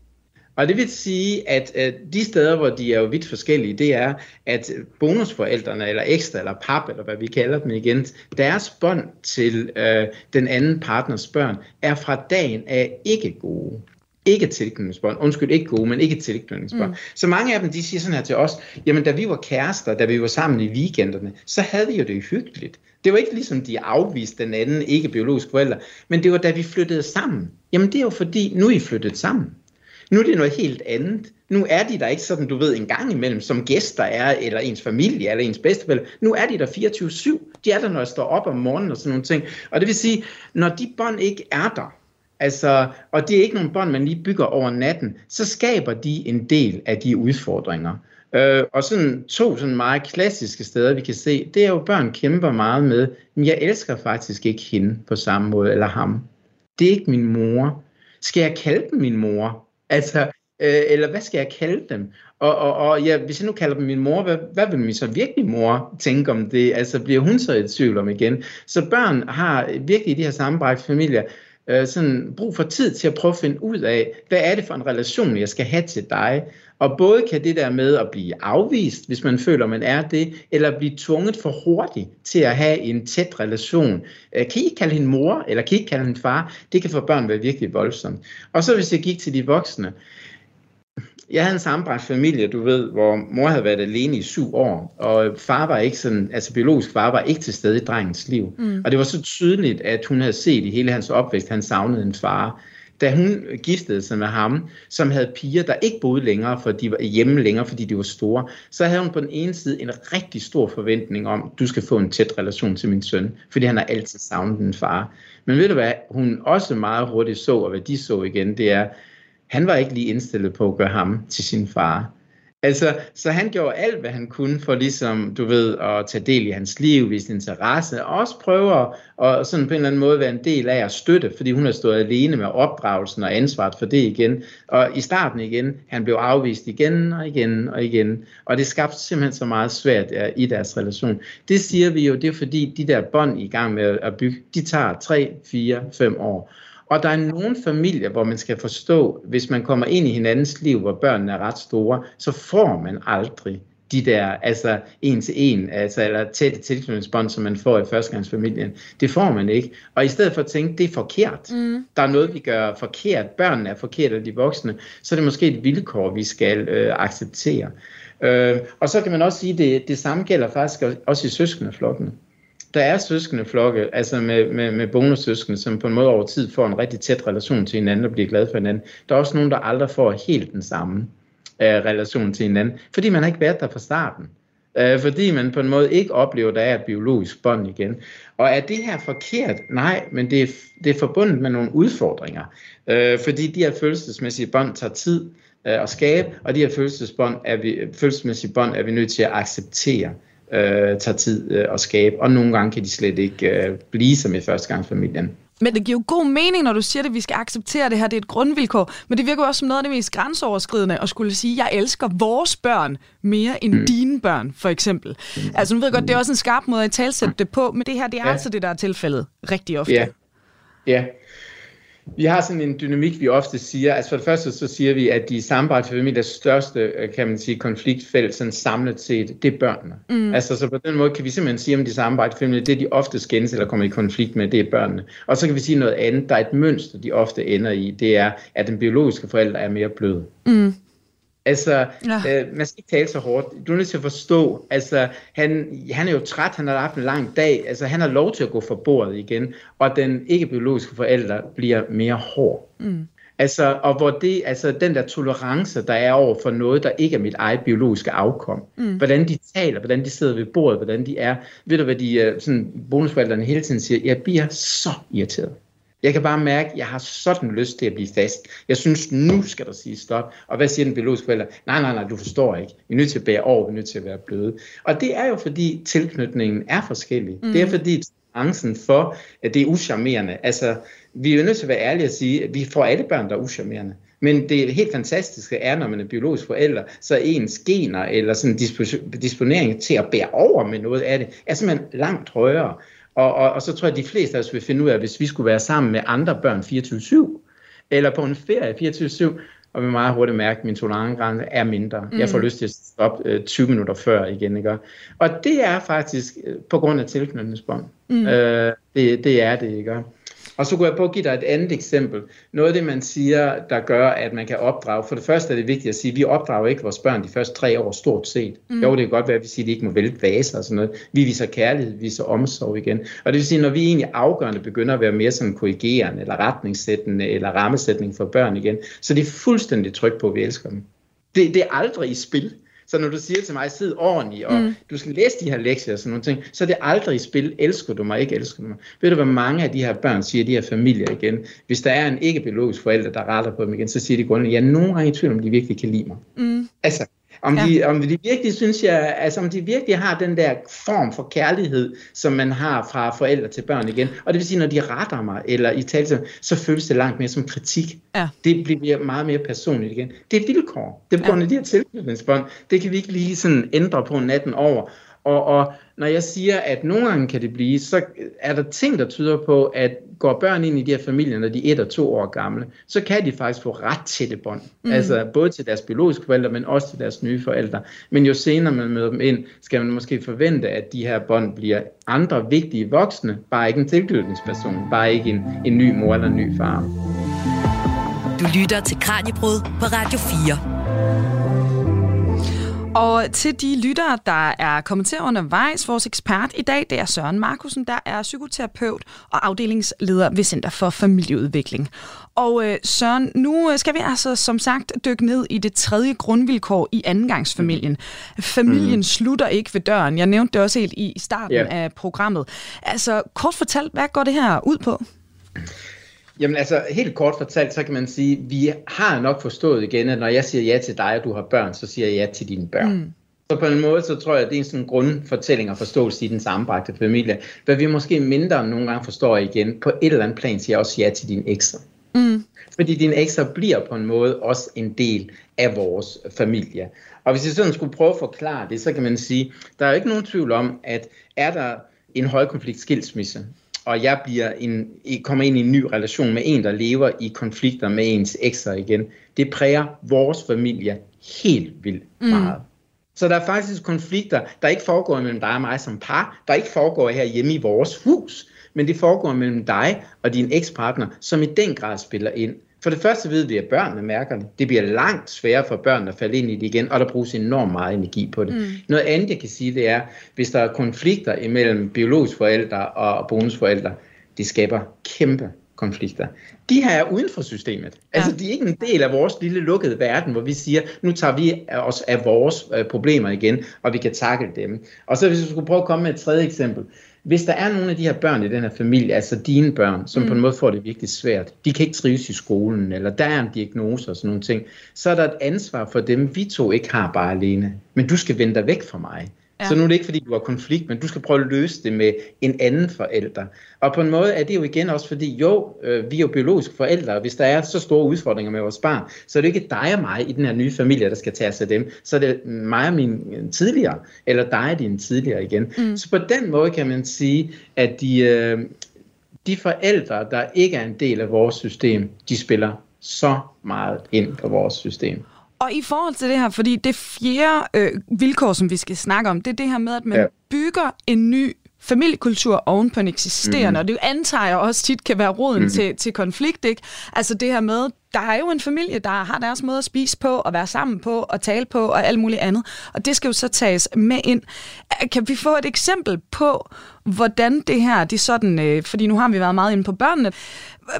Og det vil sige, at øh, de steder, hvor de er jo vidt forskellige, det er, at bonusforældrene, eller ekstra, eller pap, eller hvad vi kalder dem igen, deres bånd til øh, den anden partners børn, er fra dagen af ikke gode. Ikke tilknytningsbånd. Undskyld, ikke gode, men ikke tilknytningsbånd. Mm. Så mange af dem, de siger sådan her til os, jamen da vi var kærester, da vi var sammen i weekenderne, så havde vi jo det hyggeligt. Det var ikke ligesom, de afviste den anden ikke biologisk forælder, men det var da vi flyttede sammen. Jamen det er jo fordi, nu er I flyttet sammen. Nu er det noget helt andet. Nu er de der ikke sådan, du ved, en gang imellem, som gæster er, eller ens familie, eller ens bedsteforældre. Nu er de der 24-7. De er der, når jeg står op om morgenen og sådan nogle ting. Og det vil sige, når de bånd ikke er der, altså, og det er ikke nogle bånd, man lige bygger over natten, så skaber de en del af de udfordringer. Øh, og sådan to sådan meget klassiske steder, vi kan se, det er jo, børn kæmper meget med, men jeg elsker faktisk ikke hende på samme måde, eller ham. Det er ikke min mor. Skal jeg kalde den min mor? Altså, øh, eller hvad skal jeg kalde dem? Og, og, og ja, hvis jeg nu kalder dem min mor, hvad, hvad vil min så virkelig mor tænke om det? Altså, bliver hun så i tvivl om igen? Så børn har virkelig i de her sammenbragte familier øh, sådan brug for tid til at prøve at finde ud af, hvad er det for en relation, jeg skal have til dig? Og både kan det der med at blive afvist, hvis man føler, man er det, eller blive tvunget for hurtigt til at have en tæt relation. Øh, kan I ikke kalde hende mor, eller kan I ikke kalde hende far? Det kan for børn være virkelig voldsomt. Og så hvis jeg gik til de voksne, jeg havde en sammenbragt familie, du ved, hvor mor havde været alene i syv år, og far var ikke sådan, altså biologisk far var ikke til stede i drengens liv. Mm. Og det var så tydeligt, at hun havde set i hele hans opvækst, han savnede en far da hun giftede sig med ham, som havde piger, der ikke boede længere, for de var hjemme længere, fordi de var store, så havde hun på den ene side en rigtig stor forventning om, du skal få en tæt relation til min søn, fordi han har altid savnet en far. Men ved du hvad, hun også meget hurtigt så, og hvad de så igen, det er, han var ikke lige indstillet på at gøre ham til sin far. Altså, så han gjorde alt, hvad han kunne for ligesom, du ved, at tage del i hans liv, vise interesse, og også prøve at og sådan på en eller anden måde være en del af at støtte, fordi hun har stået alene med opdragelsen og ansvaret for det igen. Og i starten igen, han blev afvist igen og igen og igen, og det skabte simpelthen så meget svært i deres relation. Det siger vi jo, det er fordi de der bånd i gang med at bygge, de tager 3, 4, 5 år. Og der er nogle familier, hvor man skal forstå, hvis man kommer ind i hinandens liv, hvor børnene er ret store, så får man aldrig de der, altså en til en, altså, eller tætte tilknytningsbånd, som man får i førstegangsfamilien. Det får man ikke. Og i stedet for at tænke, det er forkert, mm. der er noget, vi gør forkert, børnene er forkert, og de voksne, så er det måske et vilkår, vi skal øh, acceptere. Øh, og så kan man også sige, at det, det samme gælder faktisk også i søskendeflokkene der er søskendeflokke, altså med, med, med bonussøskende, som på en måde over tid får en rigtig tæt relation til hinanden og bliver glade for hinanden. Der er også nogen, der aldrig får helt den samme øh, relation til hinanden, fordi man har ikke været der fra starten. Øh, fordi man på en måde ikke oplever, at der er et biologisk bånd igen. Og er det her forkert? Nej, men det er, det er forbundet med nogle udfordringer. Øh, fordi de her følelsesmæssige bånd tager tid øh, at skabe, og de her følelsesbånd er vi, følelsesmæssige bånd er vi nødt til at acceptere øh, tager tid øh, at skabe, og nogle gange kan de slet ikke øh, blive som i førstegangsfamilien. Men det giver jo god mening, når du siger, at vi skal acceptere det her, det er et grundvilkår. Men det virker også som noget af det mest grænseoverskridende at skulle sige, at jeg elsker vores børn mere end mm. dine børn, for eksempel. Mm. Altså nu ved jeg godt, det er også en skarp måde at talsætte det på, men det her, det er ja. altså det, der er tilfældet rigtig ofte. Ja, ja vi har sådan en dynamik, vi ofte siger. Altså for det første så siger vi, at de sammenbragte familiers største, øh, kan man sige, konfliktfelt sådan samlet set, det er børnene. Mm. Altså så på den måde kan vi simpelthen sige om de sammenbragte familier, det de ofte skændes eller kommer i konflikt med, det er børnene. Og så kan vi sige noget andet, der er et mønster, de ofte ender i, det er, at den biologiske forælder er mere blød. Mm. Altså, ja. øh, man skal ikke tale så hårdt. Du er nødt til at forstå, altså, han, han er jo træt, han har haft en lang dag, altså, han har lov til at gå for bordet igen, og den ikke-biologiske forælder bliver mere hård. Mm. Altså, og hvor det, altså den der tolerance, der er over for noget, der ikke er mit eget biologiske afkom. Mm. Hvordan de taler, hvordan de sidder ved bordet, hvordan de er. Ved du, hvad de øh, sådan, bonusforældrene hele tiden siger? Jeg bliver så irriteret. Jeg kan bare mærke, at jeg har sådan lyst til at blive fast. Jeg synes, nu skal der sige stop. Og hvad siger den biologiske forælder? Nej, nej, nej, du forstår ikke. Vi er nødt til at bære over, vi er nødt til at være bløde. Og det er jo fordi tilknytningen er forskellig. Mm. Det er fordi angsten for, at det er uschammerende. Altså, vi er nødt til at være ærlige og sige, at vi får alle børn, der er uschammerende. Men det helt fantastiske er, når man er biologisk forælder, så er ens gener eller sådan disponering til at bære over med noget af det, er simpelthen langt højere. Og, og, og så tror jeg, at de fleste af os vil finde ud af, hvis vi skulle være sammen med andre børn 24-7, eller på en ferie 24-7, og vi meget hurtigt mærke, at min tolerancegrænse er mindre. Mm. Jeg får mm. lyst til at stoppe øh, 20 minutter før igen. Ikke? Og det er faktisk øh, på grund af tilknytningsbånd. Mm. Øh, det, det er det, ikke? Og så kunne jeg på at give dig et andet eksempel. Noget af det, man siger, der gør, at man kan opdrage. For det første er det vigtigt at sige, at vi opdrager ikke vores børn de første tre år stort set. Mm. Jo, det kan godt være, at vi siger, at de ikke må vælte vaser og sådan noget. Vi viser kærlighed, vi viser omsorg igen. Og det vil sige, når vi egentlig afgørende begynder at være mere sådan korrigerende, eller retningssættende, eller rammesætning for børn igen, så det er fuldstændig tryk på, at vi elsker dem. Det, det er aldrig i spil. Så når du siger til mig, sid ordentligt, og mm. du skal læse de her lektier og sådan nogle ting, så er det aldrig i spil, elsker du mig, ikke elsker du mig. Ved du, hvad mange af de her børn siger, de her familier igen? Hvis der er en ikke-biologisk forælder, der retter på dem igen, så siger de grundlæggende, ja, nogen gange i tvivl, om de virkelig kan lide mig. Mm. Altså, om, ja. de, om de virkelig synes jeg, altså om de virkelig har den der form for kærlighed, som man har fra forældre til børn igen. Og det vil sige, når de retter mig, eller i tale så føles det langt mere som kritik. Ja. Det bliver meget mere personligt igen. Det er vilkår. Det er på grund af de her tilknytningsbånd. Det kan vi ikke lige sådan ændre på natten over. Og, og når jeg siger, at nogle gange kan det blive, så er der ting, der tyder på, at går børn ind i de her familier, når de er et og to år gamle, så kan de faktisk få ret til det bånd. Mm. Altså både til deres biologiske forældre, men også til deres nye forældre. Men jo senere man møder dem ind, skal man måske forvente, at de her bånd bliver andre vigtige voksne, bare ikke en tilknytningsperson, bare ikke en, en ny mor eller en ny far. Du lytter til Kranjebrud på Radio 4. Og til de lyttere, der er kommet til undervejs, vores ekspert i dag, det er Søren Markusen, der er psykoterapeut og afdelingsleder ved Center for Familieudvikling. Og øh, Søren, nu skal vi altså som sagt dykke ned i det tredje grundvilkår i andengangsfamilien. Familien mm. slutter ikke ved døren. Jeg nævnte det også helt i starten yeah. af programmet. Altså kort fortalt, hvad går det her ud på? Jamen altså, helt kort fortalt, så kan man sige, vi har nok forstået igen, at når jeg siger ja til dig, og du har børn, så siger jeg ja til dine børn. Mm. Så på en måde, så tror jeg, at det er en sådan grundfortælling og forståelse i den sammenbragte familie. Hvad vi måske mindre nogle gange forstår igen, på et eller andet plan siger jeg også ja til din ekstra. Mm. Fordi din ekstra bliver på en måde også en del af vores familie. Og hvis jeg sådan skulle prøve at forklare det, så kan man sige, der er jo ikke nogen tvivl om, at er der en højkonflikt skilsmisse, og jeg bliver en, kommer ind i en ny relation med en, der lever i konflikter med ens ekstra igen, det præger vores familie helt vildt mm. meget. Mm. Så der er faktisk konflikter, der ikke foregår mellem dig og mig som par, der ikke foregår her hjemme i vores hus, men det foregår mellem dig og din ekspartner, som i den grad spiller ind. For det første ved vi, at børnene mærker det. Det bliver langt sværere for børnene at falde ind i det igen, og der bruges enormt meget energi på det. Mm. Noget andet, jeg kan sige, det er, hvis der er konflikter imellem biologiske forældre og bonusforældre, det skaber kæmpe konflikter. De her er uden for systemet. Altså, ja. Altså, de er ikke en del af vores lille lukkede verden, hvor vi siger, nu tager vi os af vores øh, problemer igen, og vi kan takle dem. Og så hvis vi skulle prøve at komme med et tredje eksempel. Hvis der er nogle af de her børn i den her familie, altså dine børn, som mm. på en måde får det virkelig svært, de kan ikke trives i skolen, eller der er en diagnose og sådan nogle ting, så er der et ansvar for dem, vi to ikke har bare alene. Men du skal vende dig væk fra mig. Ja. Så nu er det ikke, fordi du har konflikt, men du skal prøve at løse det med en anden forælder. Og på en måde er det jo igen også fordi, jo, øh, vi er jo biologiske forældre, og hvis der er så store udfordringer med vores barn, så er det ikke dig og mig i den her nye familie, der skal tage sig af dem. Så er det mig og min tidligere, eller dig og din tidligere igen. Mm. Så på den måde kan man sige, at de, øh, de forældre, der ikke er en del af vores system, de spiller så meget ind på vores system. Og i forhold til det her, fordi det fjerde øh, vilkår, som vi skal snakke om, det er det her med, at man ja. bygger en ny familiekultur oven på en eksisterende, mm. og det antager jeg også tit kan være roden mm. til, til konflikt, ikke? Altså det her med, der er jo en familie, der har deres måde at spise på, og være sammen på, og tale på, og alt muligt andet, og det skal jo så tages med ind. Kan vi få et eksempel på, hvordan det her, det er sådan, øh, fordi nu har vi været meget inde på børnene,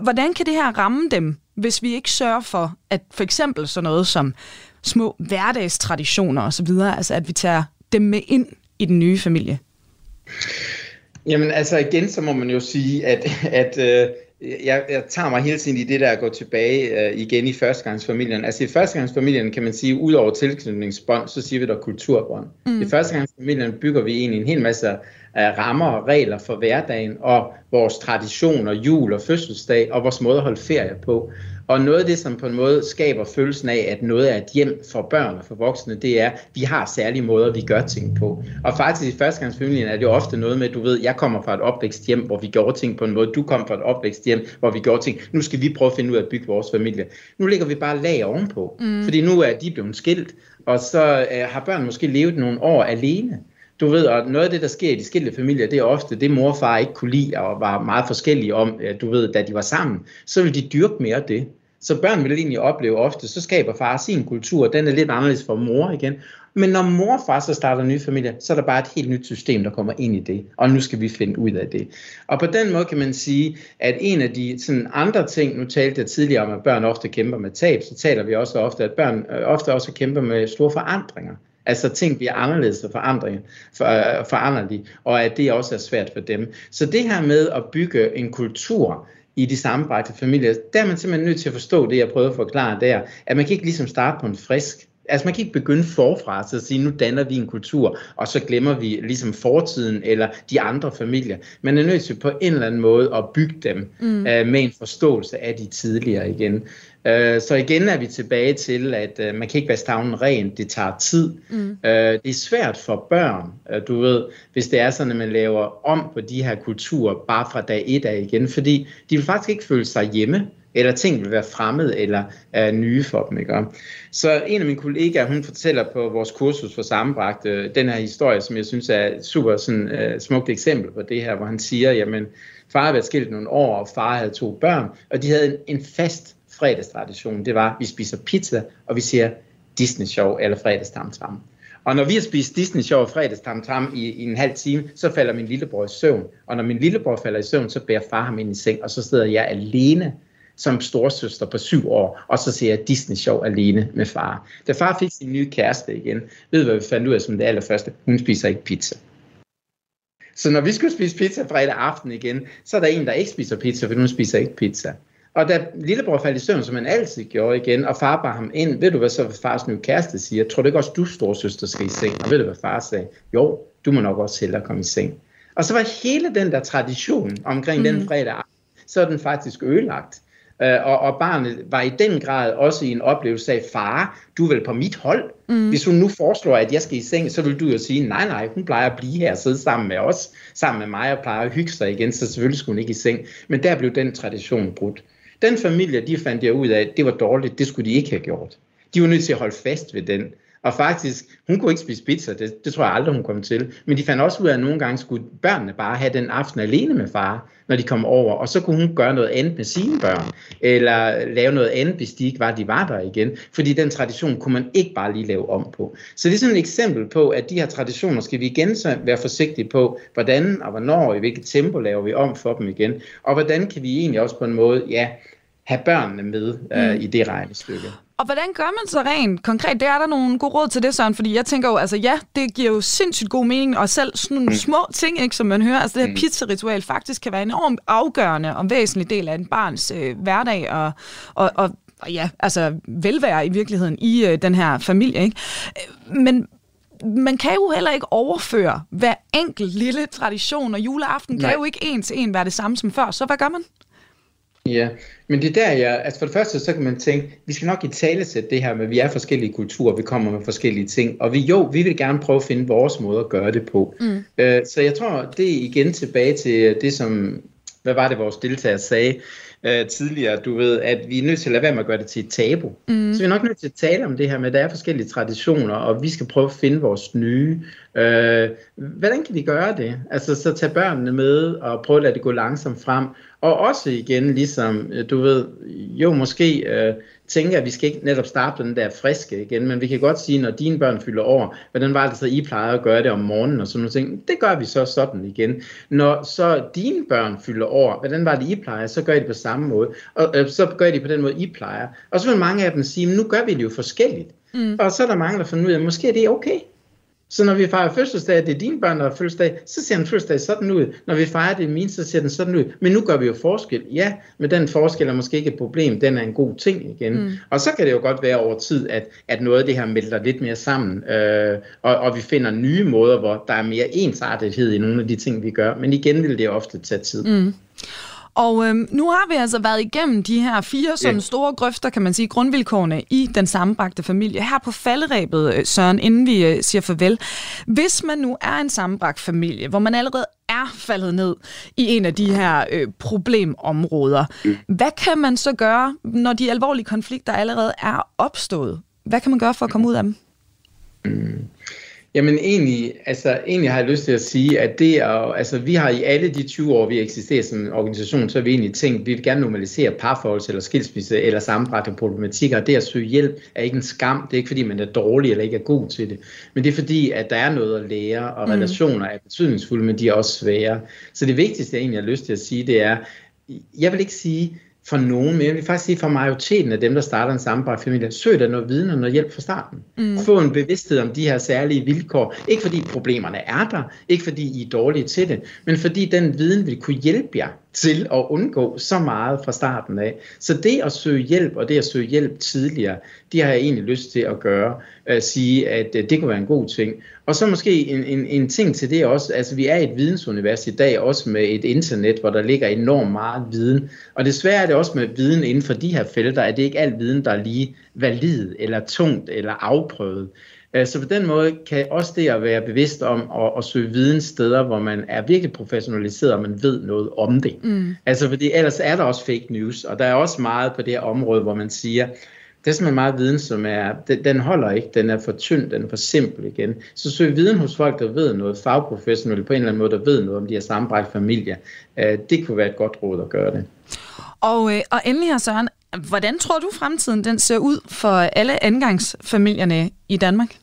hvordan kan det her ramme dem, hvis vi ikke sørger for, at for eksempel sådan noget som små hverdagstraditioner osv., altså at vi tager dem med ind i den nye familie? Jamen altså igen, så må man jo sige, at, at øh, jeg, jeg tager mig hele tiden i det der at gå tilbage øh, igen i førstegangsfamilien. Altså i førstegangsfamilien kan man sige, ud over tilknytningsbånd, så siger vi der kulturbånd. Mm. I førstegangsfamilien bygger vi egentlig en hel masse af rammer og regler for hverdagen og vores traditioner, jul og fødselsdag og vores måde at holde ferie på. Og noget af det, som på en måde skaber følelsen af, at noget er et hjem for børn og for voksne, det er, at vi har særlige måder, vi gør ting på. Og faktisk i førstegangsfamilien er det jo ofte noget med, at du ved, jeg kommer fra et opvækst hjem, hvor vi gjorde ting på en måde, du kommer fra et opvækst hjem, hvor vi gjorde ting. Nu skal vi prøve at finde ud af at bygge vores familie. Nu ligger vi bare lag ovenpå, mm. fordi nu er de blevet skilt, og så øh, har børn måske levet nogle år alene. Du ved, og noget af det, der sker i de skilte familier, det er ofte det, mor og far ikke kunne lide og var meget forskellige om, øh, du ved, da de var sammen. Så vil de dyrke mere det. Så børn vil egentlig opleve ofte, så skaber far sin kultur, den er lidt anderledes for mor igen. Men når mor og far så starter en ny familie, så er der bare et helt nyt system, der kommer ind i det. Og nu skal vi finde ud af det. Og på den måde kan man sige, at en af de sådan andre ting, nu talte jeg tidligere om, at børn ofte kæmper med tab, så taler vi også ofte, at børn øh, ofte også kæmper med store forandringer. Altså ting bliver anderledes og forandring, for, øh, foranderlige, og at det også er svært for dem. Så det her med at bygge en kultur i de sammenbragte familier, der er man simpelthen nødt til at forstå det, jeg prøvede at forklare der, at man kan ikke ligesom starte på en frisk Altså man kan ikke begynde forfra til at sige, nu danner vi en kultur, og så glemmer vi ligesom fortiden eller de andre familier. Man er nødt til på en eller anden måde at bygge dem mm. uh, med en forståelse af de tidligere igen. Øh, så igen er vi tilbage til, at uh, man kan ikke være stavnen ren, det tager tid. Mm. Uh, det er svært for børn, uh, du ved, hvis det er sådan, at man laver om på de her kulturer bare fra dag et af igen, fordi de vil faktisk ikke føle sig hjemme, eller ting vil være fremmed eller er nye for dem. Ikke? Så en af mine kollegaer, hun fortæller på vores kursus for sammenbragt øh, den her historie, som jeg synes er et super sådan, øh, smukt eksempel på det her, hvor han siger, jamen, far havde været skilt nogle år, og far havde to børn, og de havde en, en fast fredagstradition, det var, at vi spiser pizza, og vi ser Disney Show eller fredagstamtam. Og når vi har spist Disney Show og fredagstamtam i, i en halv time, så falder min lillebror i søvn. Og når min lillebror falder i søvn, så bærer far ham ind i seng, og så sidder jeg alene som storsøster på syv år, og så ser jeg Disney Show alene med far. Da far fik sin nye kæreste igen, ved hvad vi fandt ud af som det allerførste? Hun spiser ikke pizza. Så når vi skulle spise pizza fredag aften igen, så er der en, der ikke spiser pizza, for hun spiser ikke pizza. Og da lillebror faldt i søvn, som han altid gjorde igen, og far bar ham ind, ved du hvad så fars nye kæreste siger? Tror du ikke også, du storsøster skal i seng? Og ved du hvad far sagde? Jo, du må nok også hellere komme i seng. Og så var hele den der tradition omkring mm. den fredag så er den faktisk ødelagt. Øh, og, og barnet var i den grad også i en oplevelse af, far, du er vel på mit hold. Mm. Hvis hun nu foreslår, at jeg skal i seng, så vil du jo sige, nej, nej, hun plejer at blive her og sidde sammen med os, sammen med mig og plejer at hygge sig igen, så selvfølgelig skulle hun ikke i seng. Men der blev den tradition brudt. Den familie, de fandt jeg ud af, at det var dårligt, det skulle de ikke have gjort. De var nødt til at holde fast ved den. Og faktisk, hun kunne ikke spise pizza, det, det tror jeg aldrig, hun kom til. Men de fandt også ud af, at nogle gange skulle børnene bare have den aften alene med far, når de kom over. Og så kunne hun gøre noget andet med sine børn, eller lave noget andet, hvis de ikke var, de var der igen. Fordi den tradition kunne man ikke bare lige lave om på. Så det er sådan et eksempel på, at de her traditioner skal vi igen så være forsigtige på, hvordan og hvornår og i hvilket tempo laver vi om for dem igen. Og hvordan kan vi egentlig også på en måde, ja, have børnene med uh, i det regnestykke. Og hvordan gør man så rent konkret? Det er der nogle gode råd til det, Søren, fordi jeg tænker jo, altså ja, det giver jo sindssygt god mening, og selv sådan nogle mm. små ting, ikke, som man hører, altså det her mm. pizzaritual faktisk kan være en enormt afgørende og væsentlig del af en barns øh, hverdag, og, og, og, og ja, altså velvære i virkeligheden i øh, den her familie, ikke? Men man kan jo heller ikke overføre hver enkelt lille tradition, og juleaften Nej. kan jo ikke en til en være det samme som før, så hvad gør man? Ja, men det er der, jeg, altså for det første, så kan man tænke, vi skal nok i tale sætte det her med, at vi er forskellige kulturer, vi kommer med forskellige ting, og vi, jo, vi vil gerne prøve at finde vores måde at gøre det på. Mm. Øh, så jeg tror, det er igen tilbage til det, som, hvad var det, vores deltager sagde øh, tidligere, du ved, at vi er nødt til at lade være med at gøre det til et tabu. Mm. Så vi er nok nødt til at tale om det her med, at der er forskellige traditioner, og vi skal prøve at finde vores nye. Øh, hvordan kan vi gøre det? Altså, så tage børnene med, og prøve at lade det gå langsomt frem, og også igen, ligesom, øh, du ved, jo måske øh, tænker, at vi skal ikke netop starte den der friske igen, men vi kan godt sige, når dine børn fylder over, hvordan var det så, I plejer at gøre det om morgenen og sådan noget ting, det gør vi så sådan igen. Når så dine børn fylder over, hvordan var det, I plejer, så gør I det på samme måde, og øh, så gør I det på den måde, I plejer. Og så vil mange af dem sige, nu gør vi det jo forskelligt. Mm. Og så er der mange, der finder ud af, at måske er det okay. Så når vi fejrer fødselsdag, det er dine børn, der har fødselsdag, så ser en fødselsdag sådan ud. Når vi fejrer det min, så ser den sådan ud. Men nu gør vi jo forskel. Ja, men den forskel er måske ikke et problem. Den er en god ting igen. Mm. Og så kan det jo godt være over tid, at, at noget af det her melder lidt mere sammen. Øh, og, og vi finder nye måder, hvor der er mere ensartethed i nogle af de ting, vi gør. Men igen vil det ofte tage tid. Mm. Og øhm, nu har vi altså været igennem de her fire sådan yeah. store grøfter, kan man sige, grundvilkårene i den sammenbragte familie. Her på falderæbet, øh, Søren, inden vi øh, siger farvel. Hvis man nu er en sammenbragt familie, hvor man allerede er faldet ned i en af de her øh, problemområder, mm. hvad kan man så gøre, når de alvorlige konflikter allerede er opstået? Hvad kan man gøre for at komme ud af dem? Mm. Jamen egentlig, altså, egentlig har jeg lyst til at sige, at det er, altså, vi har i alle de 20 år, vi eksisterer som en organisation, så har vi egentlig tænkt, at vi vil gerne normalisere parforhold eller skilsmisse eller sammenbragte problematikker. Det at søge hjælp er ikke en skam. Det er ikke fordi, man er dårlig eller ikke er god til det. Men det er fordi, at der er noget at lære, og mm. relationer er betydningsfulde, men de er også svære. Så det vigtigste, jeg egentlig har lyst til at sige, det er, jeg vil ikke sige, for nogen, men jeg vil faktisk sige for majoriteten af dem, der starter en sammenbragt familie, søg dig noget viden og noget hjælp fra starten. Mm. Få en bevidsthed om de her særlige vilkår. Ikke fordi problemerne er der, ikke fordi I er dårlige til det, men fordi den viden vil kunne hjælpe jer til at undgå så meget fra starten af. Så det at søge hjælp, og det at søge hjælp tidligere, det har jeg egentlig lyst til at gøre. At sige, at øh, det kunne være en god ting. Og så måske en, en, en ting til det også, altså vi er et vidensunivers i dag, også med et internet, hvor der ligger enormt meget viden. Og desværre er det også med viden inden for de her felter, at det ikke er al viden, der er lige valid, eller tungt, eller afprøvet. Øh, så på den måde kan også det at være bevidst om at, at søge viden steder, hvor man er virkelig professionaliseret, og man ved noget om det. Mm. Altså fordi ellers er der også fake news, og der er også meget på det her område, hvor man siger, det er simpelthen meget viden, som er, den, den holder ikke, den er for tynd, den er for simpel igen. Så søg viden hos folk, der ved noget, fagprofessionelle på en eller anden måde, der ved noget om de her sammenbragt familier. Øh, det kunne være et godt råd at gøre det. Og, øh, og endelig her, Søren, hvordan tror du fremtiden den ser ud for alle angangsfamilierne i Danmark?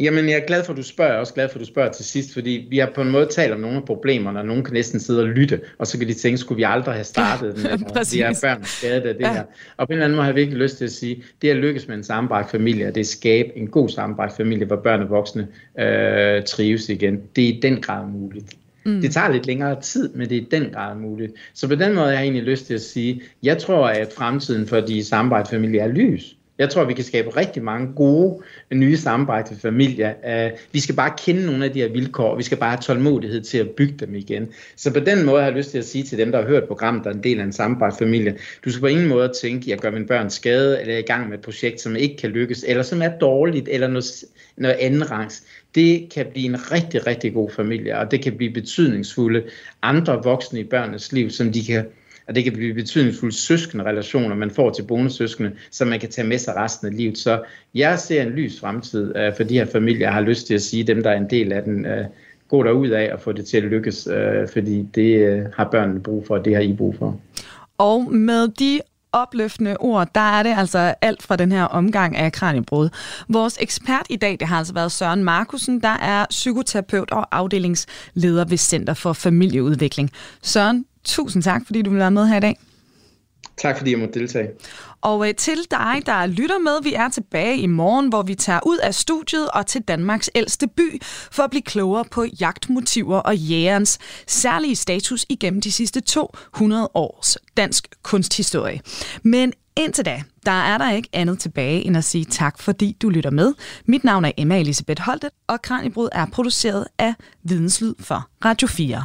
Jamen, jeg er glad for, at du spørger. Jeg er også glad for, at du spørger til sidst, fordi vi har på en måde talt om nogle af problemerne, og nogen kan næsten sidde og lytte, og så kan de tænke, skulle vi aldrig have startet den? de her børn skadet af det ja. her. Og på en eller anden måde har jeg virkelig lyst til at sige, det at lykkes med en sammenbragt familie, det er at skabe en god sammenbragt familie, hvor børn og voksne øh, trives igen. Det er i den grad muligt. Mm. Det tager lidt længere tid, men det er i den grad muligt. Så på den måde har jeg egentlig lyst til at sige, jeg tror, at fremtiden for de samarbejdfamilier er lys. Jeg tror, vi kan skabe rigtig mange gode, nye samarbejde familier. Øh, vi skal bare kende nogle af de her vilkår, og vi skal bare have tålmodighed til at bygge dem igen. Så på den måde har jeg lyst til at sige til dem, der har hørt programmet, der er en del af en samarbejdsfamilie, du skal på ingen måde tænke, at jeg gør mine børn skade, eller er i gang med et projekt, som ikke kan lykkes, eller som er dårligt, eller noget, noget anden rangs. Det kan blive en rigtig, rigtig god familie, og det kan blive betydningsfulde andre voksne i børnenes liv, som de kan og det kan blive betydningsfulde søskende relationer, man får til bonussøskende, som man kan tage med sig resten af livet. Så jeg ser en lys fremtid øh, for de her familier. Jeg har lyst til at sige, dem der er en del af den, øh, gå derud af og få det til at lykkes, øh, fordi det øh, har børnene brug for, og det har I brug for. Og med de opløftende ord, der er det altså alt fra den her omgang af Kranjebrud. Vores ekspert i dag, det har altså været Søren Markusen, der er psykoterapeut og afdelingsleder ved Center for Familieudvikling. Søren, tusind tak, fordi du vil være med her i dag. Tak fordi jeg måtte deltage. Og øh, til dig, der lytter med, vi er tilbage i morgen, hvor vi tager ud af studiet og til Danmarks ældste by for at blive klogere på jagtmotiver og jægerens særlige status igennem de sidste 200 års dansk kunsthistorie. Men Indtil da, der er der ikke andet tilbage end at sige tak, fordi du lytter med. Mit navn er Emma Elisabeth Holtet, og Kranjebrud er produceret af Videnslyd for Radio 4.